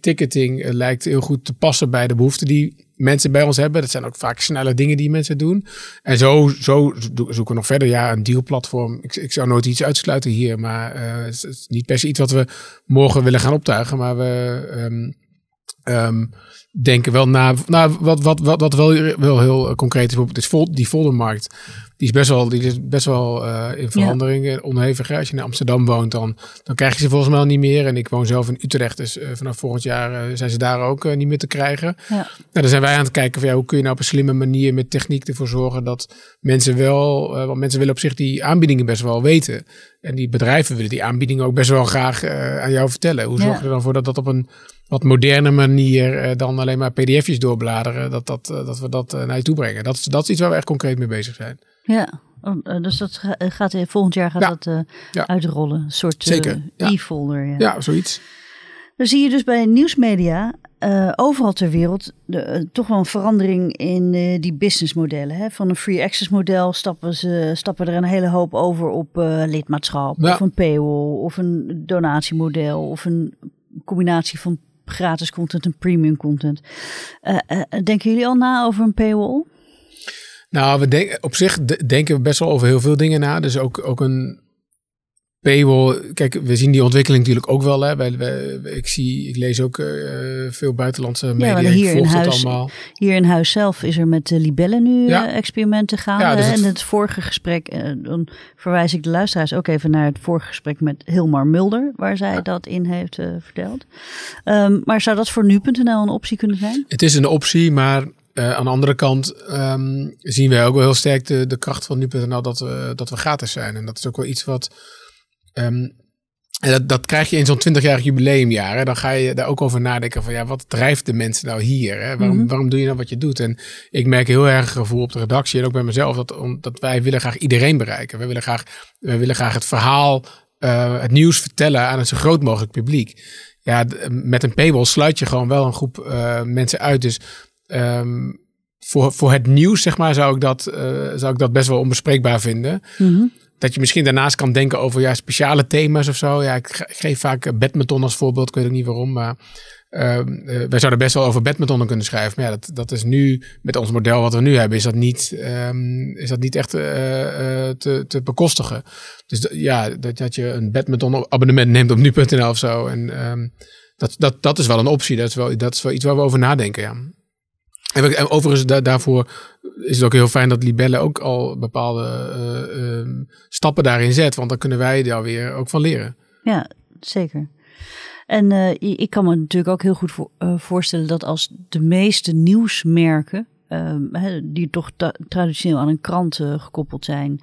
Speaker 3: Ticketing eh, lijkt heel goed te passen bij de behoeften die mensen bij ons hebben. Dat zijn ook vaak snelle dingen die mensen doen. En zo, zo zo- zoeken we nog verder. Ja, een dealplatform. Ik, ik zou nooit iets uitsluiten hier, maar het, is, het is niet per se iets wat we morgen willen gaan optuigen. Maar we ehm, ehm, denken wel na. Nou, wat, wat, wat, wat wel, wel heel eh, concreet is, bijvoorbeeld is vol, die foldermarkt. Die is best wel, die is best wel eh, in verandering, en onhevig. hè. Als je in Amsterdam woont, dan, dan krijg je ze volgens mij al niet meer. En ik woon zelf in Utrecht, dus eh, vanaf volgend jaar eh, zijn ze daar ook eh, niet meer te krijgen.
Speaker 2: Ja.
Speaker 3: Nou, dan zijn wij aan het kijken van ja, hoe kun je nou op een slimme manier met techniek ervoor zorgen dat mensen wel, eh, want mensen willen op zich die aanbiedingen best wel weten. En die bedrijven willen die aanbiedingen ook best wel graag eh, aan jou vertellen. Hoe zorg je er dan voor dat dat op een wat moderne manier eh, dan alleen maar pdf'jes doorbladeren, dat, dat, eh, dat we dat eh, naar je toe brengen. Dat, is- dat is iets waar we echt concreet mee bezig zijn.
Speaker 2: Ja, oh, dus dat ga- gaat volgend jaar gaat
Speaker 3: Ja.
Speaker 2: dat
Speaker 3: Ja.
Speaker 2: uitrollen. Een soort
Speaker 3: Zeker, ja.
Speaker 2: e-folder. Ja.
Speaker 3: Ja, zoiets.
Speaker 2: Dan zie je dus bij nieuwsmedia uh, overal ter wereld de, uh, toch wel een verandering in uh, die businessmodellen. Hè? Van een free access model stappen, ze, stappen er een hele hoop over op lidmaatschap. Of een paywall, of een donatiemodel, of een combinatie van gratis content en premium content. denken jullie al na over een paywall?
Speaker 3: Nou, we denken op zich denken we best wel over heel veel dingen na. Dus ook, ook een paywall. Kijk, we zien die ontwikkeling natuurlijk ook wel. Hè. Wij, ik, zie, ik lees ook uh, veel buitenlandse media. Ja, hier, in
Speaker 2: huis,
Speaker 3: allemaal.
Speaker 2: hier in huis zelf is er met de libellen nu ja. uh, experimenten gaande. Ja, dus het... En het vorige gesprek, uh, dan verwijs ik de luisteraars ook even naar het vorige gesprek met Hilmar Mulder, waar zij dat in heeft verteld. Um, maar zou dat voor nu.nl een optie kunnen zijn?
Speaker 3: Het is een optie, maar uh, aan de andere kant um, zien wij ook wel heel sterk de, de kracht van nu.nl dat we, dat we gratis zijn. En dat is ook wel iets wat. Um, en dat, dat krijg je in zo'n 20-jarig jubileumjaar. Hè? Dan ga je daar ook over nadenken van ja, wat drijft de mensen nou hier? Hè? Waarom, mm -hmm. waarom doe je nou wat je doet? En ik merk heel erg gevoel op de redactie en ook bij mezelf dat, dat wij willen graag iedereen bereiken. Wij willen graag, wij willen graag het verhaal, uh, het nieuws vertellen aan een zo groot mogelijk publiek. Ja, met een paywall sluit je gewoon wel een groep uh, mensen uit. Dus Um, voor, voor het nieuws, zeg maar, zou ik dat, uh, zou ik dat best wel onbespreekbaar vinden. Mm -hmm. Dat je misschien daarnaast kan denken over ja, speciale thema's of zo. Ja, ik, geef vaak badminton als voorbeeld. Ik weet ook niet waarom, maar uh, uh, wij zouden best wel over badminton kunnen schrijven. Maar ja, dat, dat is nu met ons model wat we nu hebben, is dat niet, um, is dat niet echt uh, te, te bekostigen. Dus ja, dat, dat je een badminton abonnement neemt op nu.nl of zo. En um, dat, dat, dat is wel een optie. Dat is wel, dat is wel iets waar we over nadenken, ja. En overigens, da daarvoor is het ook heel fijn dat Libelle ook al bepaalde uh, uh, stappen daarin zet. Want dan kunnen wij daar weer ook van leren.
Speaker 2: Ja, zeker. En uh, ik kan me natuurlijk ook heel goed voor, voorstellen dat als de meeste nieuwsmerken, ehm, die toch traditioneel aan een krant gekoppeld zijn,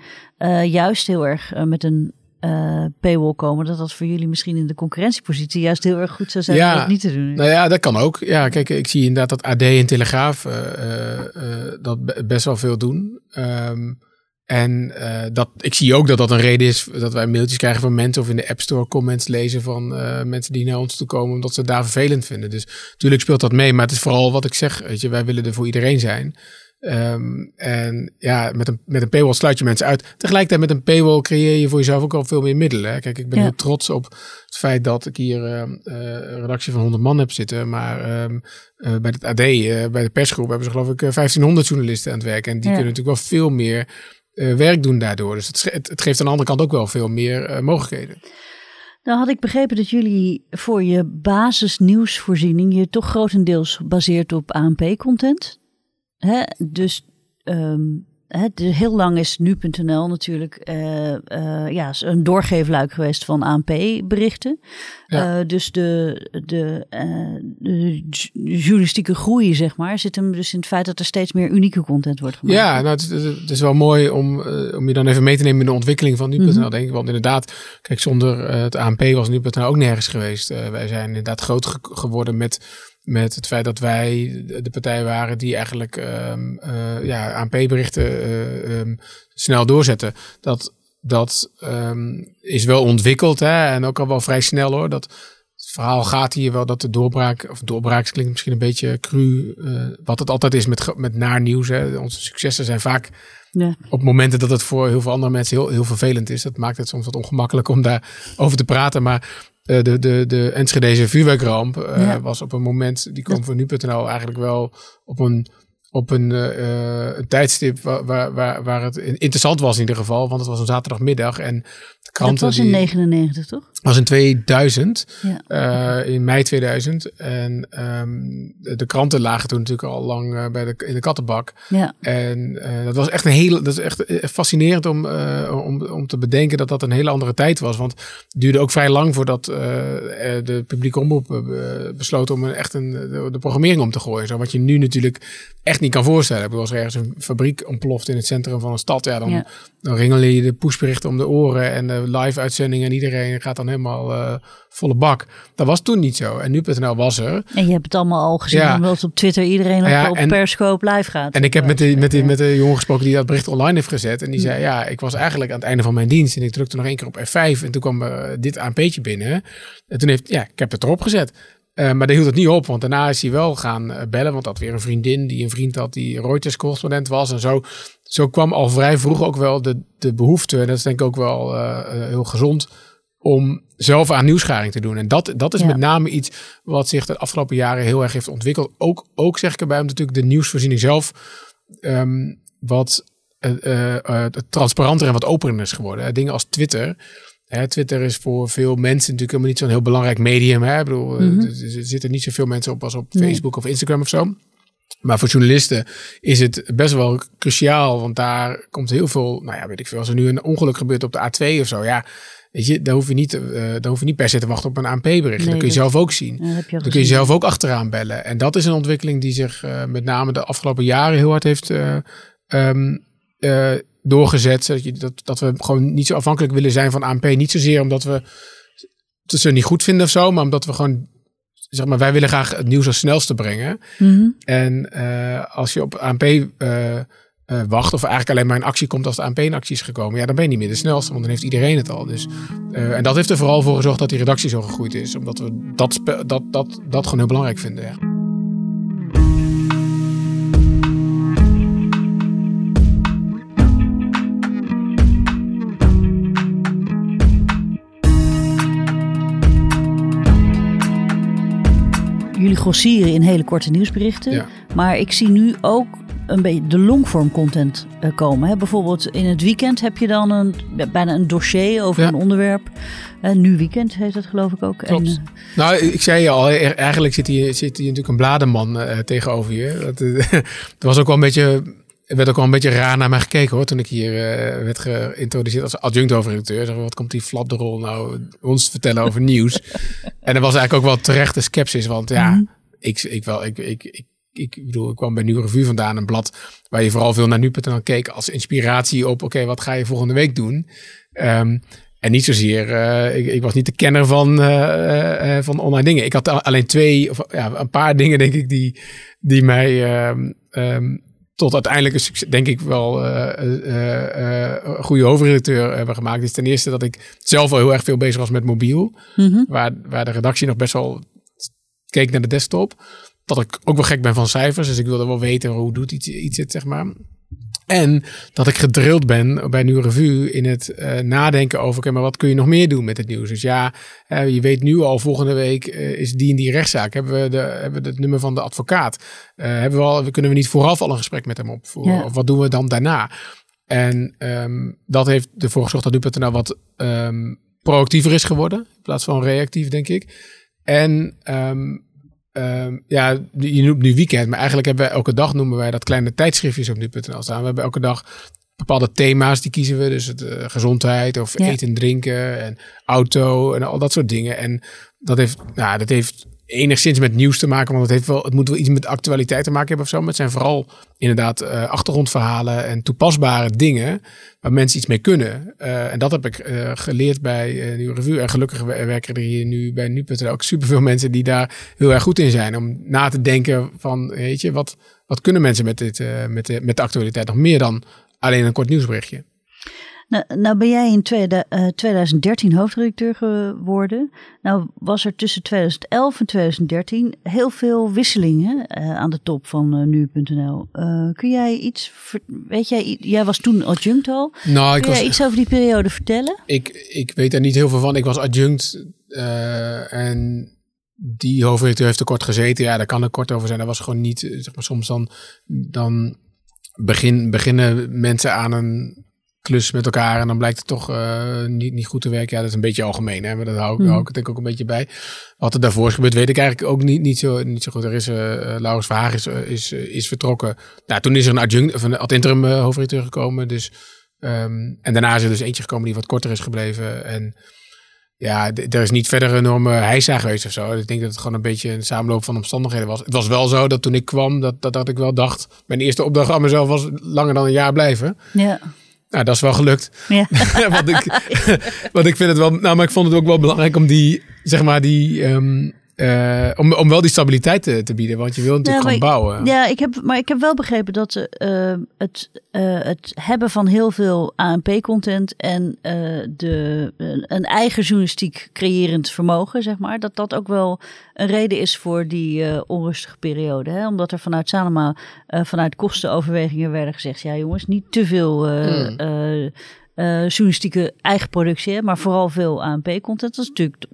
Speaker 2: juist heel erg met een uh, paywall komen, dat dat voor jullie misschien in de concurrentiepositie juist heel erg goed zou zijn ja, om dat niet te doen.
Speaker 3: Nou ja, dat kan ook. Ja, kijk, ik zie inderdaad dat AD en Telegraaf uh, uh, dat best wel veel doen. Um, en dat, ik zie ook dat dat een reden is dat wij mailtjes krijgen van mensen of in de App Store comments lezen van mensen die naar ons toe komen omdat ze het daar vervelend vinden. Dus natuurlijk speelt dat mee, maar het is vooral wat ik zeg, weet je, wij willen er voor iedereen zijn. Um, en ja, met een, met een paywall sluit je mensen uit. Tegelijkertijd met een paywall creëer je voor jezelf ook al veel meer middelen. Hè? Kijk, ik ben ja. heel trots op het feit dat ik hier uh, een redactie van 100 man heb zitten. Maar um, uh, bij het AD, uh, bij de persgroep, hebben ze geloof ik 1500 journalisten aan het werk. En die ja. kunnen natuurlijk wel veel meer werk doen daardoor. Dus het, het, het, geeft aan de andere kant ook wel veel meer mogelijkheden.
Speaker 2: Nou had ik begrepen dat jullie voor je basisnieuwsvoorziening je toch grotendeels baseert op ANP-content. Hè? Dus um, hè, heel lang is nu.nl natuurlijk uh, uh, ja, een doorgeefluik geweest van ANP-berichten. Ja. Uh, dus de, de, de, journalistieke groei, zeg maar, zit hem dus in het feit dat er steeds meer unieke content wordt gemaakt.
Speaker 3: Ja, nou, het, het is wel mooi om, om je dan even mee te nemen in de ontwikkeling van nu.nl, mm -hmm. denk ik. Want inderdaad, kijk, zonder het ANP was nu.nl ook nergens geweest. wij zijn inderdaad groot ge geworden met met het feit dat wij de partij waren die eigenlijk um, uh, ja, ANP-berichten uh, um, snel doorzetten. Dat, dat um, is wel ontwikkeld hè, en ook al wel vrij snel hoor. Dat, het verhaal gaat hier wel dat de doorbraak, of doorbraak klinkt misschien een beetje cru, uh, wat het altijd is met, met naar nieuws. Hè. Onze successen zijn vaak ja. op momenten dat het voor heel veel andere mensen heel, heel vervelend is. Dat maakt het soms wat ongemakkelijk om daar over te praten. Maar de, de, de Enschedeze vuurwerkramp uh, ja. was op een moment, die kwam voor nu.nl eigenlijk wel op een, op een, uh, een tijdstip waar, waar, waar het interessant was in ieder geval. Want het was een zaterdagmiddag en
Speaker 2: de kranten... Dat was in 99 toch?
Speaker 3: was in 2000, ja. uh, in mei 2000. En um, de kranten lagen toen natuurlijk al lang uh, bij de, in de kattenbak. Ja. En dat was echt een hele, dat is echt fascinerend om, om, om te bedenken dat dat een hele andere tijd was. Want het duurde ook vrij lang voordat de publieke omroep besloot om een, echt een, de, de, programmering om te gooien. Zo wat je nu natuurlijk echt niet kan voorstellen. Ik bedoel, als er ergens een fabriek ontploft in het centrum van een stad, ja, dan, ja. dan ringelen je de pushberichten om de oren en de live uitzendingen en iedereen gaat dan helemaal uh, volle bak. Dat was toen niet zo. En nu.nl was er.
Speaker 2: En je hebt het allemaal al gezien, ja. omdat op Twitter iedereen ja, op, en, Perscope live gaat.
Speaker 3: En ik heb met de, met, de, met de jongen gesproken die dat bericht online heeft gezet. En die zei, ja, ik was eigenlijk aan het einde van mijn dienst. En ik drukte nog één keer op F5. En toen kwam uh, dit ANP'tje binnen. En toen heeft, ja, ik heb het erop gezet. Uh, maar dat hield het niet op, want daarna is hij wel gaan uh, bellen. Want had weer een vriendin die een vriend had die Reuters-correspondent was. En zo, zo kwam al vrij vroeg ook wel de, de behoefte, en dat is denk ik ook wel uh, heel gezond, om zelf aan nieuwsgaring te doen. En dat, dat is ja. met name iets wat zich de afgelopen jaren heel erg heeft ontwikkeld. Ook, ook zeg ik erbij, natuurlijk de nieuwsvoorziening zelf um, wat transparanter en wat opener is geworden. Dingen als Twitter Hè, Twitter is voor veel mensen natuurlijk helemaal niet zo'n heel belangrijk medium. Hè? Ik bedoel, mm -hmm. er zitten niet zoveel mensen op als op Facebook of Instagram of zo. Maar voor journalisten is het best wel cruciaal, want daar komt heel veel, nou ja, weet ik veel, als er nu een ongeluk gebeurt op de A2 of zo, ja, weet je, dan hoef je niet, uh, dan hoef je niet per se te wachten op een ANP-bericht. Nee, dat kun je zelf ook zien. Dan kun je zelf ook achteraan bellen. En dat is een ontwikkeling die zich uh, met name de afgelopen jaren heel hard heeft uh, um, doorgezet. Dat, je, dat, dat we gewoon niet zo afhankelijk willen zijn van ANP. Niet zozeer omdat we het ze niet goed vinden of zo, maar omdat we gewoon, zeg maar, wij willen graag het nieuws als snelste brengen. Mm -hmm. En uh, als je op ANP uh, uh, wacht, of eigenlijk alleen maar in actie komt als de ANP in actie is gekomen, ja, dan ben je niet meer de snelste, want dan heeft iedereen het al. Dus, en dat heeft er vooral voor gezorgd dat die redactie zo gegroeid is, omdat we dat, dat, dat, dat gewoon heel belangrijk vinden. Ja.
Speaker 2: Grossieren in hele korte nieuwsberichten. Maar ik zie nu ook een beetje de longform content uh, komen. Hè? Bijvoorbeeld in het weekend heb je dan een, bijna een dossier over een onderwerp. Uh, nu weekend heet dat geloof ik ook.
Speaker 3: En, uh, nou, ik zei je al, eigenlijk zit hier, zit hier natuurlijk een bladenman tegenover je. Dat, dat was ook wel een beetje er werd ook wel een beetje raar naar mij gekeken hoor. Toen ik hier uh, werd geïntroduceerd als adjunct hoofdredacteur. Wat komt die flapderol nou ons vertellen over nieuws? en er was eigenlijk ook wel terechte sceptisch. Want ja, mm -hmm. ik, ik, wel, ik, ik, ik, ik bedoel, ik kwam bij Nu Revue vandaan. Een blad waar je vooral veel naar nu.nl keek als inspiratie op... Oké, okay, wat ga je volgende week doen? Um, en niet zozeer, uh, ik, ik, was niet de kenner van, uh, uh, van online dingen. Ik had alleen twee, of ja, een paar dingen denk ik die, die mij um, tot uiteindelijk een denk ik wel uh, uh, uh, goede hoofdredacteur hebben gemaakt. Is ten eerste dat ik zelf wel heel erg veel bezig was met mobiel. Mm -hmm. waar, waar de redactie nog best wel keek naar de desktop. Dat ik ook wel gek ben van cijfers. Dus ik wilde wel weten hoe doet iets, iets het, zeg maar. En dat ik gedrild ben bij Nieuwe Revue in het uh, nadenken over, oké, maar wat kun je nog meer doen met het nieuws? Dus ja, uh, je weet nu al, volgende week uh, is die en die rechtszaak. Hebben we, de, hebben we het nummer van de advocaat? hebben we al, kunnen we niet vooraf al een gesprek met hem opvoeren? Ja. Of wat doen we dan daarna? En um, dat heeft ervoor gezorgd dat nu.nl wat um, proactiever is geworden, in plaats van reactief, denk ik. En um, Um, ja, je noemt nu weekend, maar eigenlijk hebben wij elke dag noemen wij dat kleine tijdschriftjes op nu.nl staan. We hebben elke dag bepaalde thema's die kiezen we. Dus het, uh, gezondheid of ja. eten en drinken en auto en al dat soort dingen. En dat heeft, nou, dat heeft enigszins met nieuws te maken, want het, heeft wel, het moet wel iets met actualiteit te maken hebben of zo. Maar het zijn vooral inderdaad uh, achtergrondverhalen en toepasbare dingen waar mensen iets mee kunnen. Uh, en dat heb ik uh, geleerd bij Nieuwe Revue. En gelukkig werken er hier nu bij nu.nl ook superveel mensen die daar heel erg goed in zijn. Om na te denken van, weet je, wat, wat kunnen mensen met, dit, met, de, met de actualiteit nog meer dan alleen een kort nieuwsberichtje?
Speaker 2: Nou, nou ben jij in tweede, uh, 2013 hoofdredacteur geworden. Nou was er tussen 2011 en 2013 heel veel wisselingen uh, aan de top van uh, nu.nl. kun jij iets, weet jij, jij was toen adjunct al. Nou, ik kun was, jij iets over die periode vertellen?
Speaker 3: Ik, ik weet er niet heel veel van. Ik was adjunct en die hoofdredacteur heeft er kort gezeten. Ja, daar kan er kort over zijn. Dat was gewoon niet, zeg maar, soms dan, dan begin, beginnen mensen aan een klus met elkaar en dan blijkt het toch uh, niet, niet goed te werken. Ja, dat is een beetje algemeen, hè? maar dat hou, mm. hou ik denk ik ook een beetje bij. Wat er daarvoor is gebeurd, weet ik eigenlijk ook niet, niet, zo, niet zo goed. Er is, uh, Laurens Verhaag is, is, is vertrokken. Nou, toen is er een adjunct, of een ad interim hoofdredacteur gekomen. Dus, um, en daarna is er dus eentje gekomen die wat korter is gebleven. En ja, er is niet verder een enorme heisa geweest of zo. Ik denk dat het gewoon een beetje een samenloop van omstandigheden was. Het was wel zo dat toen ik kwam, dat, dat, dat ik wel dacht... Mijn eerste opdracht aan mezelf was langer dan een jaar blijven.
Speaker 2: Ja.
Speaker 3: Nou, dat is wel gelukt. Ja. want, ik, want ik vind het wel. Nou, maar ik vond het ook wel belangrijk om die, zeg maar, die. Um, uh, om, om wel die stabiliteit te, te bieden, want je wil natuurlijk
Speaker 2: ja,
Speaker 3: gewoon bouwen.
Speaker 2: Ja, ik heb, maar ik heb wel begrepen dat uh, het, uh, het hebben van heel veel ANP-content en de, een eigen journalistiek creërend vermogen, zeg maar, dat dat ook wel een reden is voor die onrustige periode. Hè? Omdat er vanuit Sanoma, vanuit kostenoverwegingen werden gezegd, ja jongens, niet te veel... Mm. journalistieke eigen productie, maar vooral veel ANP-content. Dat is natuurlijk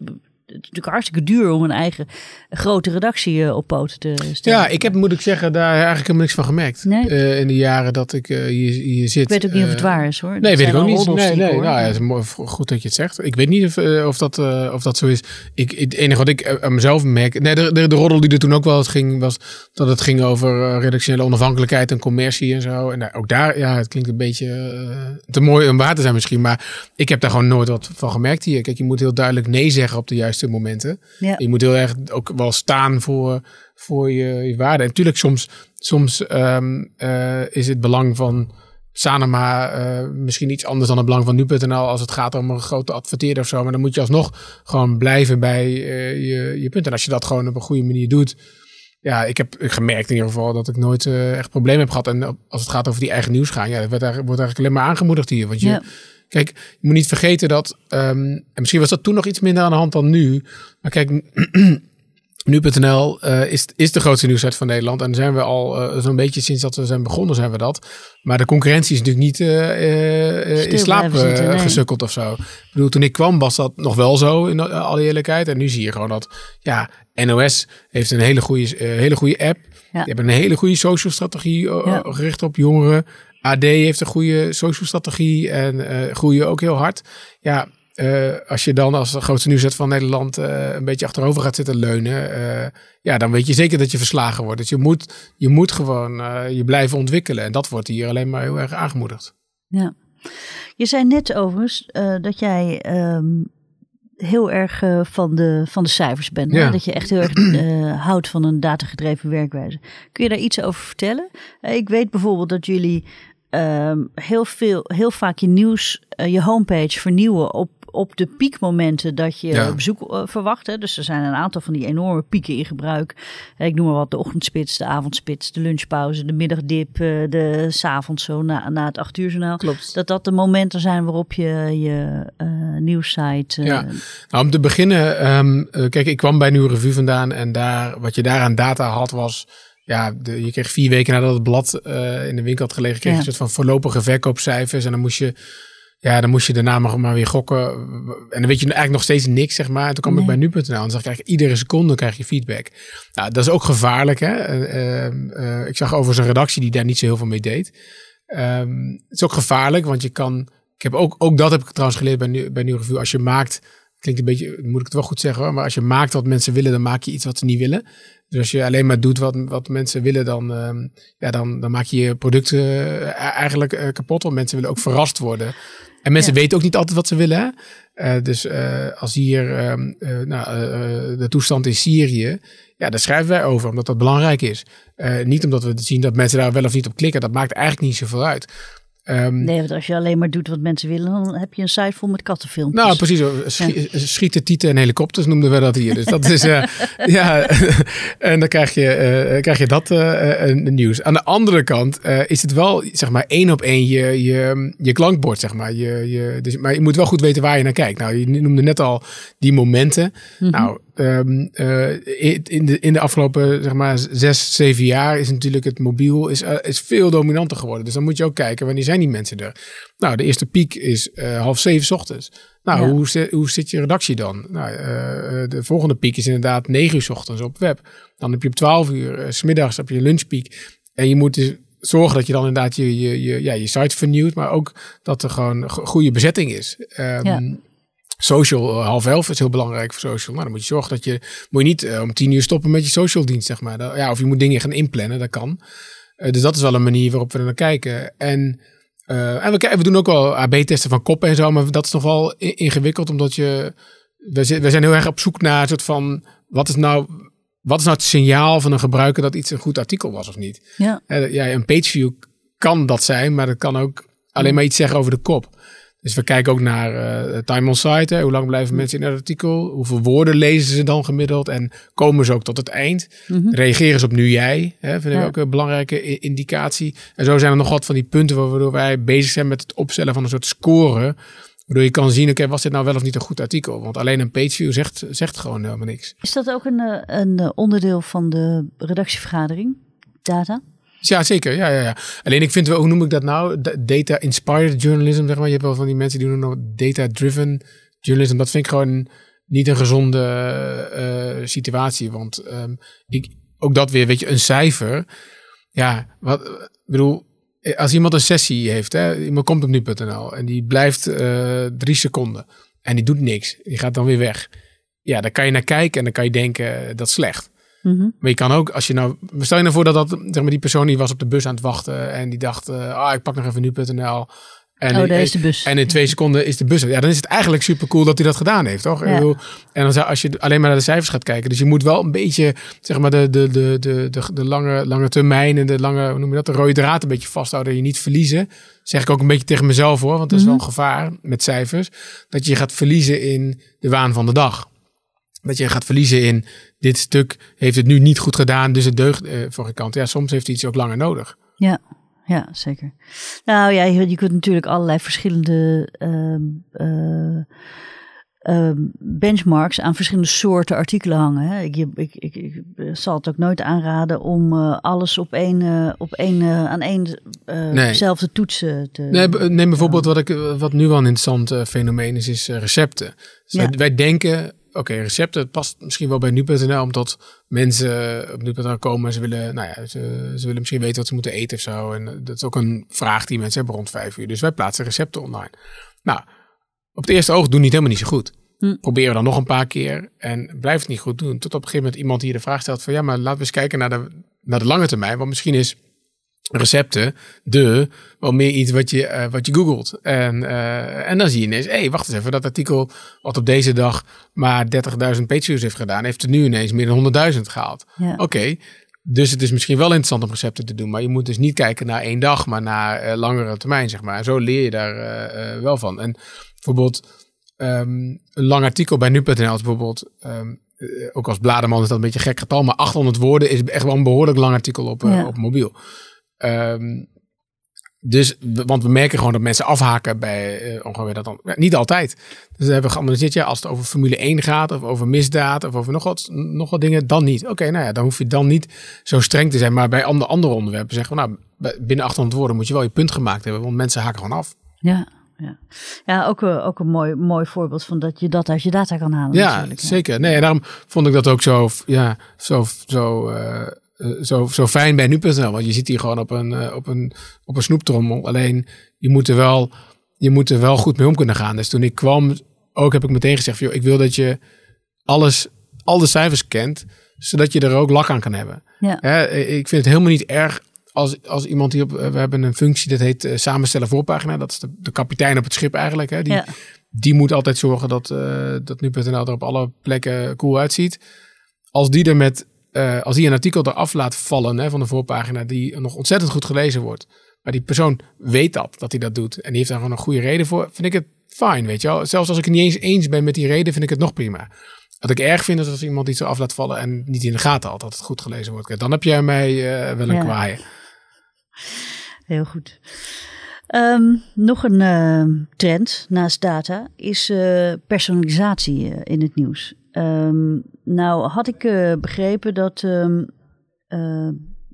Speaker 2: natuurlijk hartstikke duur om een eigen grote redactie uh, op poten te stellen.
Speaker 3: Ja, ik heb, moet ik zeggen, daar eigenlijk helemaal niks van gemerkt. Nee. Uh, in de jaren dat ik uh, hier, hier, zit. Ik
Speaker 2: weet ook niet of het waar is hoor.
Speaker 3: Nee, dat weet ik ook niet. Nee, nee, nou, ja, het is mooi, goed dat je het zegt. Ik weet niet of, of, dat, of dat zo is. Ik, het enige wat ik aan mezelf merk. Nee, de, de, de roddel die er toen ook wel eens ging, was dat het ging over redactionele onafhankelijkheid en commercie en zo. En ook daar, ja, het klinkt een beetje te mooi om waar te zijn misschien. Maar ik heb daar gewoon nooit wat van gemerkt hier. Kijk, je moet heel duidelijk nee zeggen op de juiste momenten. Ja. Je moet heel erg ook wel staan voor, voor je, je waarde. En natuurlijk, soms, soms ehm, eh, is het belang van Sanema uh, misschien iets anders dan het belang van nu.nl als het gaat om een grote adverteerder of zo. Maar dan moet je alsnog gewoon blijven bij uh, je, je punt. En als je dat gewoon op een goede manier doet. Ja, ik heb gemerkt in ieder geval dat ik nooit echt problemen heb gehad. En als het gaat over die eigen nieuws gaan, ja, dat wordt eigenlijk, wordt eigenlijk alleen maar aangemoedigd hier. Want je, ja Kijk, je moet niet vergeten dat, um, en misschien was dat toen nog iets minder aan de hand dan nu. Maar kijk, Nu.nl uh, is, is de grootste nieuwsite van Nederland. En zijn we al uh, zo'n beetje sinds dat we zijn begonnen, zijn we dat. Maar de concurrentie is natuurlijk niet uh, in slaap zitten, gesukkeld of zo. Ik bedoel, toen ik kwam was dat nog wel zo, in alle eerlijkheid. En nu zie je gewoon dat, ja, NOS heeft een hele goede, hele goede app. Ja. Die hebben een hele goede social strategie ja. gericht op jongeren. AD heeft een goede social strategie en uh, groeien ook heel hard. Ja, uh, als je dan als de grootste nieuwszet van Nederland uh, een beetje achterover gaat zitten leunen, uh, ja, dan weet je zeker dat je verslagen wordt. Dus je moet, je moet gewoon je blijven ontwikkelen. En dat wordt hier alleen maar heel erg aangemoedigd.
Speaker 2: Ja. Je zei net overigens dat jij um, heel erg van, de, van de cijfers bent. Ja. Dat je echt heel erg houdt van een datagedreven werkwijze. Kun je daar iets over vertellen? ik weet bijvoorbeeld dat jullie um, heel, veel, heel vaak je nieuws, uh, je homepage vernieuwen op, op de piekmomenten dat je ja. bezoek uh, verwacht. Hè. Dus er zijn een aantal van die enorme pieken in gebruik. Ik noem maar wat, de ochtendspits, de avondspits, de lunchpauze, de middagdip, uh, de s'avonds zo na, na het acht uur journaal.
Speaker 3: Klopt.
Speaker 2: Dat dat de momenten zijn waarop je je nieuwssite...
Speaker 3: ja, nou om te beginnen, um, kijk ik kwam bij Nieuwe Revue vandaan en daar, wat je daar aan data had was ja, de, je kreeg vier weken nadat het blad uh, in de winkel had gelegen, kreeg je een soort van voorlopige verkoopcijfers. En dan moest je, ja, dan moest je daarna maar, maar weer gokken. En dan weet je eigenlijk nog steeds niks, zeg maar. En toen kwam ik bij nu.nl en dan zag ik iedere seconde krijg je feedback. Nou, dat is ook gevaarlijk, hè. Uh, uh, ik zag over een redactie die daar niet zo heel veel mee deed. Um, het is ook gevaarlijk, want je kan... Ik heb ook, ook dat heb ik trouwens geleerd bij, nu, bij Nieuw Review. Als je maakt klinkt een beetje, moet ik het wel goed zeggen hoor, maar als je maakt wat mensen willen, dan maak je iets wat ze niet willen. Dus als je alleen maar doet wat, wat mensen willen, dan, uh, ja, dan, dan maak je je producten uh, eigenlijk uh, kapot. Want mensen willen ook verrast worden. En mensen ja. weten ook niet altijd wat ze willen. Hè? dus als hier ehm, nou, de toestand in Syrië, ja, daar schrijven wij over, omdat dat belangrijk is. niet omdat we zien dat mensen daar wel of niet op klikken. Dat maakt eigenlijk niet zoveel uit.
Speaker 2: Um, nee, want als je alleen maar doet wat mensen willen, dan heb je een site vol met kattenfilmpjes.
Speaker 3: Nou, precies. Schi ja. Schieten, tieten en helikopters noemden we dat hier. Dus dat is, uh, ja, en dan krijg je, uh, krijg je dat uh, nieuws. Aan de andere kant is het wel, zeg maar, één op één je, je, je klankbord, zeg maar. Je, je, dus, maar je moet wel goed weten waar je naar kijkt. Nou, je noemde net al die momenten. Mm -hmm. Nou, um, in, de, in de afgelopen, zeg maar, zes, zeven jaar is natuurlijk het mobiel is, is veel dominanter geworden. Dus dan moet je ook kijken, wanneer zijn die mensen er? Nou, de eerste piek is uh, half zeven ochtends. Nou, ja. hoe, zit, hoe zit je redactie dan? Nou, de volgende piek is inderdaad negen uur ochtends op web. Dan heb je op twaalf uur, uh, smiddags heb je lunchpiek. En je moet dus zorgen dat je dan inderdaad je, je, je, ja, je site vernieuwt, maar ook dat er gewoon goede bezetting is. Um, ja. Social half elf is heel belangrijk voor social. Nou, dan moet je zorgen dat je, moet je niet uh, om tien uur stoppen met je social dienst, zeg maar. Dat, ja, of je moet dingen gaan inplannen, dat kan. Uh, dus dat is wel een manier waarop we er naar kijken. En en we, we, doen ook wel AB-testen van koppen en zo, maar dat is nog wel ingewikkeld, omdat je. We, zijn heel erg op zoek naar een soort van. Wat is nou. Wat is nou het signaal van een gebruiker dat iets een goed artikel was of niet?
Speaker 2: Ja.
Speaker 3: Ja, een pageview kan dat zijn, maar dat kan ook alleen maar iets zeggen over de kop. Dus we kijken ook naar uh, time on site. Hè. Hoe lang blijven mensen in het artikel? Hoeveel woorden lezen ze dan gemiddeld? En komen ze ook tot het eind?
Speaker 2: Mhm.
Speaker 3: Reageren ze op nu jij? Hè, vind ik
Speaker 2: Ja.
Speaker 3: ook een belangrijke indicatie. En zo zijn er nog wat van die punten waardoor wij bezig zijn met het opstellen van een soort score. Waardoor je kan zien, oké, was dit nou wel of niet een goed artikel? Want alleen een pageview zegt, zegt gewoon helemaal niks.
Speaker 2: Is dat ook een, eh, een eh, onderdeel van de redactievergadering? Data?
Speaker 3: Ja, zeker. Ja, ja, ja. Alleen ik vind wel, hoe noem ik dat nou? Da- Data-inspired journalism, zeg maar. Je hebt wel van die mensen die doen nog data-driven journalism. Dat vind ik gewoon niet een gezonde eh, situatie. Want ehm, ik, ook dat weer, weet je, een cijfer. Ja, wat, bedoel, eh, als iemand een sessie heeft, hè, iemand komt op nu.nl en die blijft eh, drie seconden en die doet niks. Die gaat dan weer weg. Ja, daar kan je naar kijken en dan kan je denken, eh, dat is slecht.
Speaker 2: Mhm.
Speaker 3: Maar je kan ook, als je nou, stel je nou voor dat, dat zeg maar, die persoon die was op de bus aan het wachten en die dacht, eh, ah, ik pak nog even nu.nl. En,
Speaker 2: oh, daar is de bus.
Speaker 3: en in twee seconden is de bus. Ja, dan is het eigenlijk super cool dat hij dat gedaan heeft, toch? Ik
Speaker 2: Ja.
Speaker 3: bedoel, en dan zou, als je alleen maar naar de cijfers gaat kijken, dus je moet wel een beetje, zeg maar, de, de, de, de, de, de lange, lange termijn en de lange, hoe noem je dat, de rode draad een beetje vasthouden en je niet verliezen. Zeg ik ook een beetje tegen mezelf hoor, want dat is wel een gevaar met cijfers. Dat je gaat verliezen in de waan van de dag. Dat je gaat verliezen in dit stuk heeft het nu niet goed gedaan, dus het deugt eh, voor geen kant. Ja, soms heeft iets ook langer nodig.
Speaker 2: Ja, ja, zeker. Nou ja, je, je kunt natuurlijk allerlei verschillende ehm, eh, ehm, benchmarks aan verschillende soorten artikelen hangen. Hè. Ik, ik, ik, ik zal het ook nooit aanraden om eh, alles op één, eh, op één, aan één
Speaker 3: Nee.
Speaker 2: dezelfde toetsen te...
Speaker 3: Nee, neem bijvoorbeeld wat, ik, wat nu wel een interessant fenomeen is, is recepten. Dus
Speaker 2: Ja.
Speaker 3: wij, wij denken, oké, recepten, het past misschien wel bij nu.nl, omdat mensen op nu.nl komen en ze willen, nou ja, ze, ze willen misschien weten wat ze moeten eten of zo. En eh, dat is ook een vraag die mensen hebben rond vijf uur. Dus wij plaatsen recepten online. Nou, op het eerste oog doen die het helemaal niet zo goed.
Speaker 2: Hm.
Speaker 3: Proberen we dan nog een paar keer en blijft het niet goed doen. Tot op een gegeven moment iemand hier de vraag stelt van, ja, maar laten we eens kijken naar de, naar de lange termijn. Want misschien is recepten, de, wel meer iets wat je, eh, wat je googelt. En, eh, en dan zie je ineens, hé, hey, wacht eens even, dat artikel wat op deze dag maar 30.000 pageviews heeft gedaan, heeft er nu ineens meer dan 100.000 gehaald.
Speaker 2: Ja.
Speaker 3: Oké, dus het is misschien wel interessant om recepten te doen, maar je moet dus niet kijken naar één dag, maar naar eh, langere termijn, zeg maar. En zo leer je daar wel van. En bijvoorbeeld ehm, een lang artikel bij nu.nl is bijvoorbeeld, ehm, eh, ook als bladerman is dat een beetje een gek getal, maar 800 woorden is echt wel een behoorlijk lang artikel op,
Speaker 2: Ja.
Speaker 3: op mobiel. Ehm, dus, we- want we merken gewoon dat mensen afhaken bij eh ongeveer dat dan. Ja, niet altijd. Dus we hebben geanalyseerd, ja, als het over Formule 1 gaat, of over misdaad, of over nog wat, nog wat dingen, dan niet. Oké, nou ja, dan hoef je dan niet zo streng te zijn. Maar bij andere, andere onderwerpen zeggen we, nou, binnen 800 woorden moet je wel je punt gemaakt hebben, want mensen haken gewoon af.
Speaker 2: Ja, ja. ja ook, eh, ook een mooi, mooi voorbeeld van dat je dat uit je data kan halen.
Speaker 3: Ja,
Speaker 2: natuurlijk,
Speaker 3: zeker. Nee, en daarom vond ik dat ook zo, ja, zo, zo, eh, eh, zo, zo fijn bij nu.nl. Want je zit hier gewoon op een, eh, op een, op een snoeptrommel. Alleen, je moet, er wel, je moet er wel goed mee om kunnen gaan. Dus toen ik kwam, ook heb ik meteen gezegd, van, joh, ik wil dat je alles, al de cijfers kent, zodat je er ook lak aan kan hebben.
Speaker 2: Ja.
Speaker 3: Hè, ik vind het helemaal niet erg als, als iemand hier op, we hebben een functie dat heet eh, samenstellen voorpagina. Dat is de, de kapitein op het schip eigenlijk. Hè, die,
Speaker 2: Ja.
Speaker 3: die moet altijd zorgen dat, eh dat nu.nl er op alle plekken cool uitziet. Als die er met, eh, als die een artikel eraf laat vallen hè, van de voorpagina, die nog ontzettend goed gelezen wordt. Maar die persoon weet dat, dat hij dat doet. En die heeft daar gewoon een goede reden voor. Vind ik het fijn, weet je wel. Zelfs als ik het niet eens eens ben met die reden, vind ik het nog prima. Wat ik erg vind is als iemand iets eraf laat vallen en niet in de gaten had dat het goed gelezen wordt. Dan heb jij mij eh, wel een
Speaker 2: Ja.
Speaker 3: kwaaien.
Speaker 2: Heel goed. Ehm, nog een ehm, trend naast data is eh, personalisatie eh, in het nieuws. Ehm, nou had ik eh, begrepen dat ehm, eh,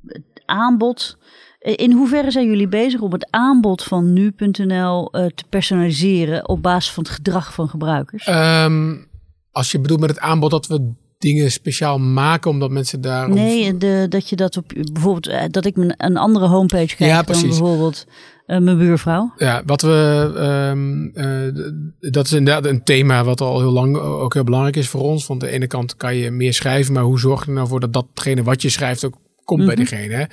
Speaker 2: het aanbod. In hoeverre zijn jullie bezig om het aanbod van nu.nl eh, te personaliseren op basis van het gedrag van gebruikers?
Speaker 3: Ehm, als je bedoelt met het aanbod dat we dingen speciaal maken omdat mensen daar...
Speaker 2: nee, de, dat je dat op bijvoorbeeld eh, dat ik een andere homepage krijg
Speaker 3: Ja,
Speaker 2: dan bijvoorbeeld eh, mijn buurvrouw.
Speaker 3: Ja, wat we, ehm, eh, dat is inderdaad een thema wat al heel lang ook heel belangrijk is voor ons. Want aan de ene kant kan je meer schrijven, maar hoe zorg je er nou voor dat datgene wat je schrijft ook komt bij
Speaker 2: Mhm.
Speaker 3: diegene? Hè?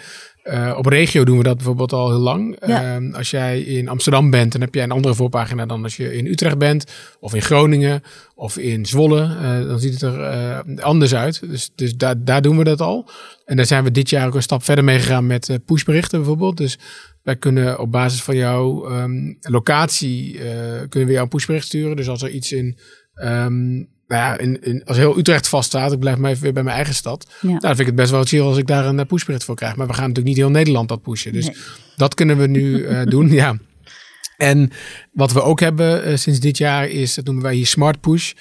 Speaker 3: Eh, op regio doen we dat bijvoorbeeld al heel lang.
Speaker 2: Ja.
Speaker 3: Ehm, als jij in Amsterdam bent, dan heb jij een andere voorpagina dan als je in Utrecht bent, of in Groningen, of in Zwolle. Eh, dan ziet het er eh, anders uit. Dus, dus daar, daar doen we dat al. En daar zijn we dit jaar ook een stap verder mee gegaan met pushberichten bijvoorbeeld. Dus Wij kunnen op basis van jouw um, locatie kunnen we jou een pushbericht sturen. Dus als er iets in, um, nou ja, in, in, als heel Utrecht vaststaat, ik blijf maar even weer bij mijn eigen stad. Ja. Nou, dan vind ik het best wel chill als ik daar een pushbericht voor krijg. Maar we gaan natuurlijk niet heel Nederland dat pushen. Dus nee. dat kunnen we nu uh, doen. Ja. En wat we ook hebben uh, sinds dit jaar is, dat noemen wij hier Smart Push.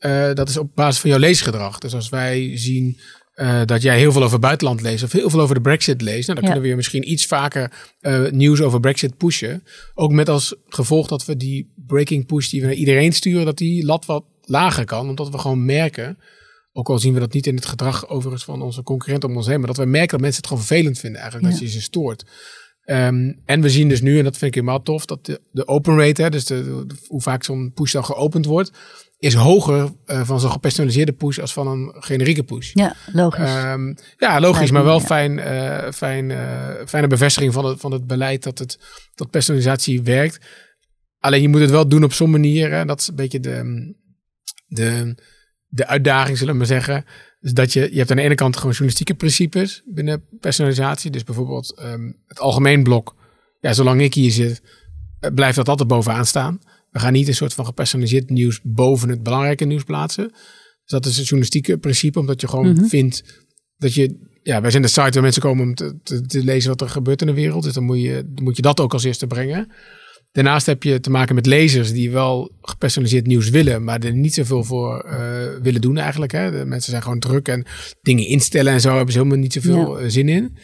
Speaker 3: Uh, dat is op basis van jouw leesgedrag. Dus als wij zien uh, dat jij heel veel over buitenland leest of heel veel over de Brexit leest, nou, dan ja. kunnen we je misschien iets vaker uh, nieuws over Brexit pushen. Ook met als gevolg dat we die breaking push die we naar iedereen sturen, dat die lat wat lager kan. Omdat we gewoon merken, ook al zien we dat niet in het gedrag overigens van onze concurrenten om ons heen, maar dat we merken dat mensen het gewoon vervelend vinden eigenlijk, ja. dat je ze stoort. Um, en we zien dus nu, en dat vind ik helemaal tof, dat de, de open rate, hè, dus de, de, hoe vaak zo'n push dan geopend wordt, is hoger uh, van zo'n gepersonaliseerde push als van een generieke push.
Speaker 2: Ja, logisch. Um,
Speaker 3: ja, logisch, maar wel fijn, uh, fijn, uh, fijne bevestiging van het, van het beleid dat, het, dat personalisatie werkt. Alleen je moet het wel doen op zo'n manier. Hè, dat is een beetje de, de, de uitdaging, zullen we maar zeggen. Dus dat je, je hebt aan de ene kant gewoon journalistieke principes binnen personalisatie. Dus bijvoorbeeld um, het algemeen blok. Ja, zolang ik hier zit, blijft dat altijd bovenaan staan. We gaan niet een soort van gepersonaliseerd nieuws boven het belangrijke nieuws plaatsen. Dus dat is het journalistieke principe, omdat je gewoon mm -hmm. vindt dat je. Ja, wij zijn de site waar mensen komen om te, te, te, lezen wat er gebeurt in de wereld. Dus dan moet je, dan moet je dat ook als eerste brengen. Daarnaast heb je te maken met lezers die wel gepersonaliseerd nieuws willen, maar er niet zoveel voor uh, willen doen eigenlijk. Hè. De mensen zijn gewoon druk en dingen instellen en zo hebben ze helemaal niet zoveel ja. zin in.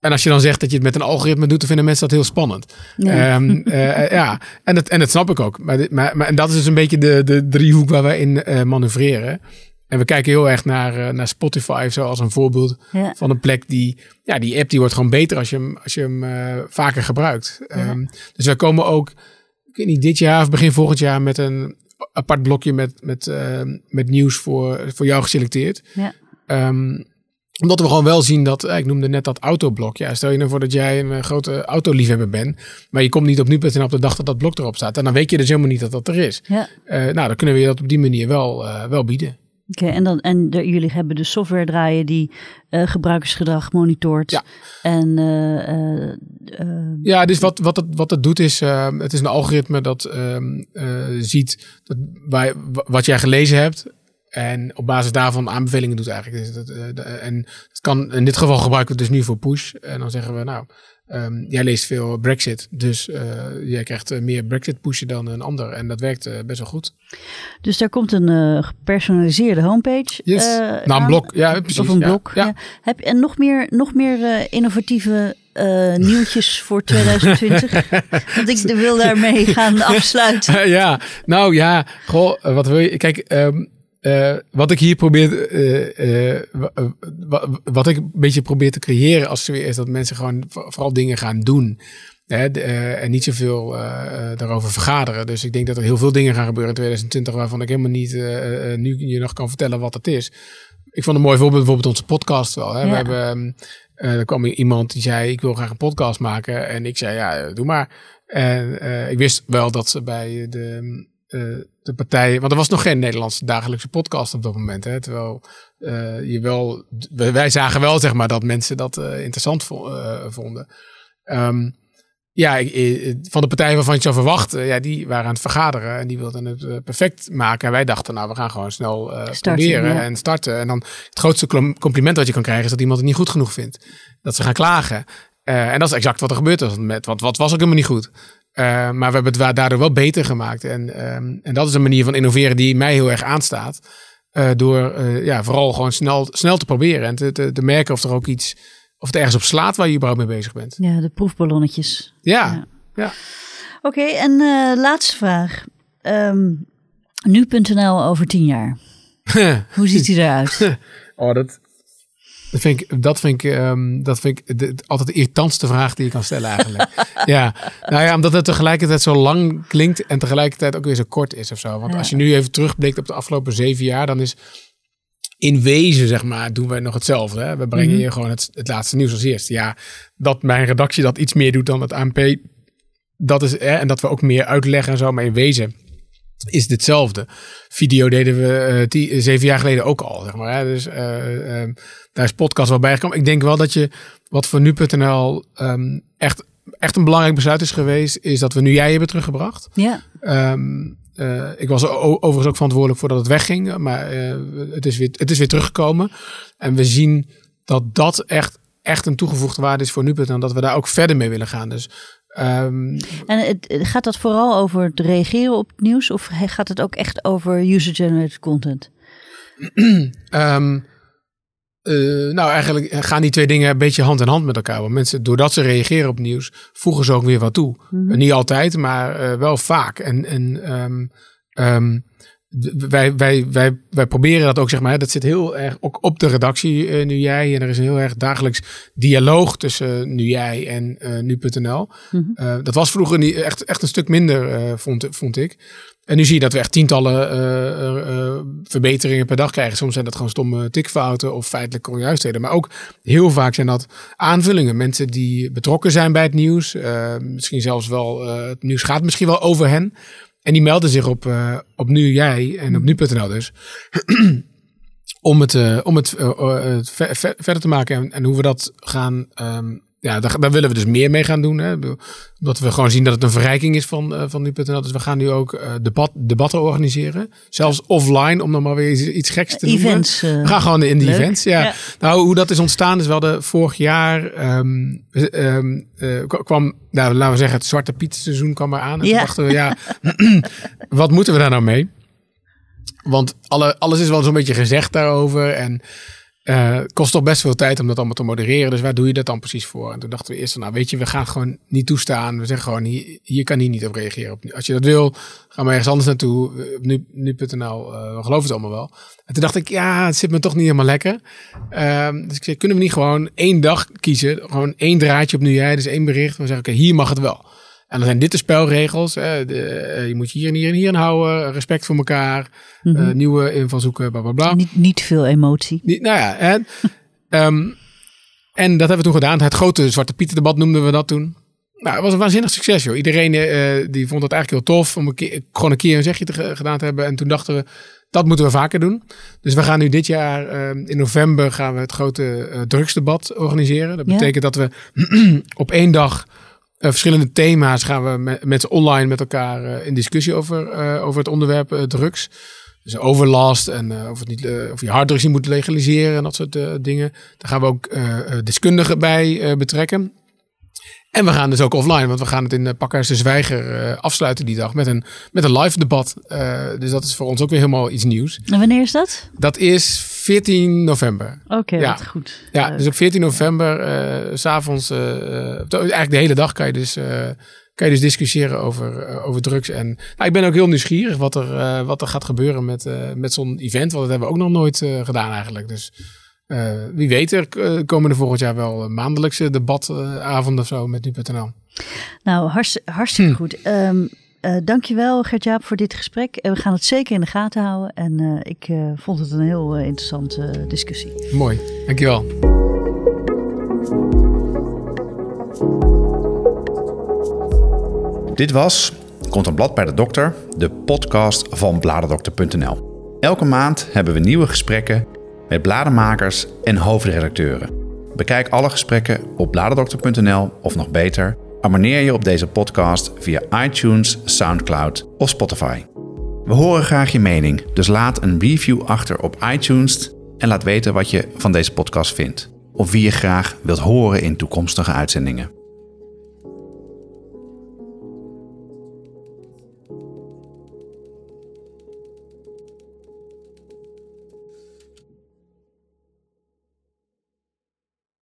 Speaker 3: En als je dan zegt dat je het met een algoritme doet, dan vinden mensen dat heel spannend. Ja, um, uh, ja. En, dat, en dat snap ik ook. Maar, maar, maar en dat is dus een beetje de, de driehoek waar we in uh, manoeuvreren. En we kijken heel erg naar, uh, naar Spotify zo als een voorbeeld ja. van een plek die, ja, die app die wordt gewoon beter als je hem, als je hem uh, vaker gebruikt. Ja. Um, dus we komen ook, ik weet niet, dit jaar of begin volgend jaar met een apart blokje met, met, uh, met nieuws voor, voor jou geselecteerd. Ja. Um, omdat we gewoon wel zien dat, ik noemde net dat autoblok. Ja, stel je nou voor dat jij een grote autoliefhebber bent, maar je komt niet op nu.nl op de dag dat dat blok erop staat. En dan weet je dus helemaal niet dat dat er is. Ja. Uh, nou, dan kunnen we je dat op die manier wel, uh, wel bieden.
Speaker 2: Oké, okay, en, dan, en de, jullie hebben de software draaien die uh, gebruikersgedrag monitort. Ja. En,
Speaker 3: ja, dus wat, wat, het, wat het doet is, het is een algoritme dat ehm, ziet dat bij, wat jij gelezen hebt en op basis daarvan aanbevelingen doet eigenlijk. Dus dat, en het kan in dit geval gebruiken we het dus nu voor push. En dan zeggen we, nou, um, jij leest veel Brexit. Dus uh, jij krijgt meer Brexit pushen dan een ander. En dat werkt uh, best wel goed.
Speaker 2: Dus daar komt een gepersonaliseerde homepage.
Speaker 3: Yes. nou, een blok. Ja, precies.
Speaker 2: Of een blok. Ja, ja. Heb je en nog meer, nog meer innovatieve uh, nieuwtjes voor 2020? Want ik wil daarmee gaan afsluiten.
Speaker 3: ja, nou ja, goh, wat wil je? Kijk, um, uh, wat ik hier probeer, uh, uh, wat ik een beetje probeer te creëren als weer is dat mensen gewoon vooral dingen gaan doen. Hè, de, en niet zoveel daarover vergaderen. Dus ik denk dat er heel veel dingen gaan gebeuren in 2020 waarvan ik helemaal niet nu je nog kan vertellen wat het is. Ik vond een mooi voorbeeld bijvoorbeeld onze podcast wel. Hè. Ja. We hebben, er kwam iemand die zei ik wil graag een podcast maken. En ik zei ja, doe maar. En ik wist wel dat ze bij de uh, de partijen. Want er was nog geen Nederlandse dagelijkse podcast op dat moment. Hè, terwijl uh, je wel. Wij zagen wel, zeg maar, dat mensen dat uh, interessant vonden. Um, ja, van de partijen waarvan je zou verwachten, ja, die waren aan het vergaderen en die wilden het perfect maken. En wij dachten, nou, we gaan gewoon snel starten, proberen ja. en starten. En dan het grootste compliment wat je kan krijgen is dat iemand het niet goed genoeg vindt. Dat ze gaan klagen. en dat is exact wat er gebeurd was met, want wat was ook helemaal niet goed. Uh, maar we hebben het daardoor wel beter gemaakt. En, um, en dat is een manier van innoveren die mij heel erg aanstaat. Uh, door uh, ja, vooral gewoon snel, snel te proberen en te, te, te, merken of er ook iets, of het ergens op slaat waar je überhaupt mee bezig bent.
Speaker 2: Ja, de proefballonnetjes.
Speaker 3: Ja, ja. ja.
Speaker 2: Oké, okay, en laatste vraag. Um, Nu.nl over tien jaar. Hoe ziet hij eruit?
Speaker 3: oh, dat, dat vind ik, dat vind ik, um, dat vind ik de, altijd de irritantste vraag die je kan stellen eigenlijk. ja, nou ja, omdat het tegelijkertijd zo lang klinkt en tegelijkertijd ook weer zo kort is of zo. Want ja. als je nu even terugblikt op de afgelopen zeven jaar, dan is in wezen, zeg maar, doen wij nog hetzelfde. Hè? We brengen mm -hmm. je gewoon het, het laatste nieuws als eerste. Ja, dat mijn redactie dat iets meer doet dan het ANP, dat is, hè, en dat we ook meer uitleggen en zo, maar in wezen is het hetzelfde. Video deden we uh, zeven jaar geleden ook al, zeg maar. Hè? Dus uh, uh, daar is podcast wel bijgekomen. Ik denk wel dat je wat voor nu.nl um, echt echt een belangrijk besluit is geweest, is dat we nu jij hebben teruggebracht.
Speaker 2: Ja.
Speaker 3: Ehm, eh, ik was overigens ook verantwoordelijk voor dat het wegging, maar het, is weer, het is weer teruggekomen. En we zien dat dat echt, echt een toegevoegde waarde is voor nu en dat we daar ook verder mee willen gaan. Dus
Speaker 2: Um, en het, gaat dat vooral over het reageren op nieuws of gaat het ook echt over user-generated content?
Speaker 3: um, uh, nou, eigenlijk gaan die twee dingen een beetje hand in hand met elkaar. Want mensen, doordat ze reageren op nieuws, voegen ze ook weer wat toe. Mm -hmm. Niet altijd, maar uh, wel vaak. En, en um, wij, wij, wij, wij proberen dat ook, zeg maar. Dat zit heel erg ook op de redactie uh, nu jij. En er is een heel erg dagelijks dialoog tussen uh, nu jij en uh, nu.nl. Mm -hmm. dat was vroeger niet, echt, echt een stuk minder, vond, vond ik. En nu zie je dat we echt tientallen verbeteringen per dag krijgen. Soms zijn dat gewoon stomme tikfouten of feitelijke onjuistheden. Maar ook heel vaak zijn dat aanvullingen. Mensen die betrokken zijn bij het nieuws. misschien zelfs wel, het nieuws gaat misschien wel over hen. En die melden zich op, uh, op nu jij en op nu.nl dus. om het, uh, om het uh, verder te maken en, en, hoe we dat gaan. Um, ja, daar, daar, willen we dus meer mee gaan doen. Hè? Omdat we gewoon zien dat het een verrijking is van, van nu.nl. Dus we gaan nu ook debat, debatten organiseren. Zelfs offline, om dan maar weer iets, iets geks te
Speaker 2: events,
Speaker 3: noemen. we gaan gewoon in de events. Ja. ja. Nou, hoe dat is ontstaan is wel de vorig jaar um, um, kwam nou, laten we zeggen, het Zwarte Piet seizoen kwam eraan. En ja. toen dachten we, ja, wat moeten we daar nou mee? Want alle, alles is wel zo'n beetje gezegd daarover. En het kost toch best veel tijd om dat allemaal te modereren. Dus waar doe je dat dan precies voor? En toen dachten we eerst, nou weet je, we gaan gewoon niet toestaan. We zeggen gewoon, hier, hier kan hier niet op reageren. Als je dat wil, ga maar ergens anders naartoe. Nu, nu.nl, uh, we geloven het allemaal wel. En toen dacht ik, ja, het zit me toch niet helemaal lekker. Uh, dus ik zei, kunnen we niet gewoon één dag kiezen? Gewoon één draadje op nu jij, dus één bericht. We zeggen, oké, hier mag het wel. En dan zijn dit de spelregels. Hè. De, uh, je moet je hier en hier en hier aan houden. Respect voor elkaar. Mm -hmm. uh, nieuwe invalshoeken, bla bla bla.
Speaker 2: Niet, niet veel emotie.
Speaker 3: Niet, nou ja, en, um, en dat hebben we toen gedaan. Het grote Zwarte Pieten debat noemden we dat toen. Nou, het was een waanzinnig succes, joh. Iedereen uh, die vond het eigenlijk heel tof om een keer, gewoon een keer een zegje te, gedaan te hebben. En toen dachten we, dat moeten we vaker doen. Dus we gaan nu dit jaar, uh, in november, gaan we het grote uh, drugsdebat organiseren. Dat betekent ja. dat we op één dag verschillende thema's gaan we met, met online met elkaar uh, in discussie over, uh, over het onderwerp drugs. Dus overlast en of, het niet, of je harddrugs niet moet legaliseren en dat soort dingen. Daar gaan we ook deskundigen bij betrekken. En we gaan dus ook offline, want we gaan het in de Pakhuis de Zwijger afsluiten die dag met een, met een live debat. Dus dat is voor ons ook weer helemaal iets nieuws.
Speaker 2: En wanneer is dat?
Speaker 3: Dat is 14 november.
Speaker 2: Oké, okay, ja. goed.
Speaker 3: Ja, dus op 14 november, uh, s'avonds, eigenlijk de hele dag kan je dus, kan je dus discussiëren over, over drugs. En nou, ik ben ook heel nieuwsgierig wat er, wat er gaat gebeuren met, met zo'n event, want dat hebben we ook nog nooit gedaan eigenlijk. Dus... Wie weet, er komen er volgend jaar wel maandelijkse debatavonden of zo met nu.nl.
Speaker 2: Nou, hartst hartstikke hm. goed. Um, uh, dankjewel Gert-Jaap voor dit gesprek. we gaan het zeker in de gaten houden. En uh, ik uh, vond het een heel interessante discussie.
Speaker 3: Mooi, dankjewel.
Speaker 1: Dit was Komt een blad bij de dokter, de podcast van bladerdokter.nl. Elke maand hebben we nieuwe gesprekken met bladenmakers en hoofdredacteuren. Bekijk alle gesprekken op bladerdokter.nl of nog beter, abonneer je op deze podcast via iTunes, SoundCloud of Spotify. We horen graag je mening, dus laat een review achter op iTunes en laat weten wat je van deze podcast vindt. Of wie je graag wilt horen in toekomstige uitzendingen.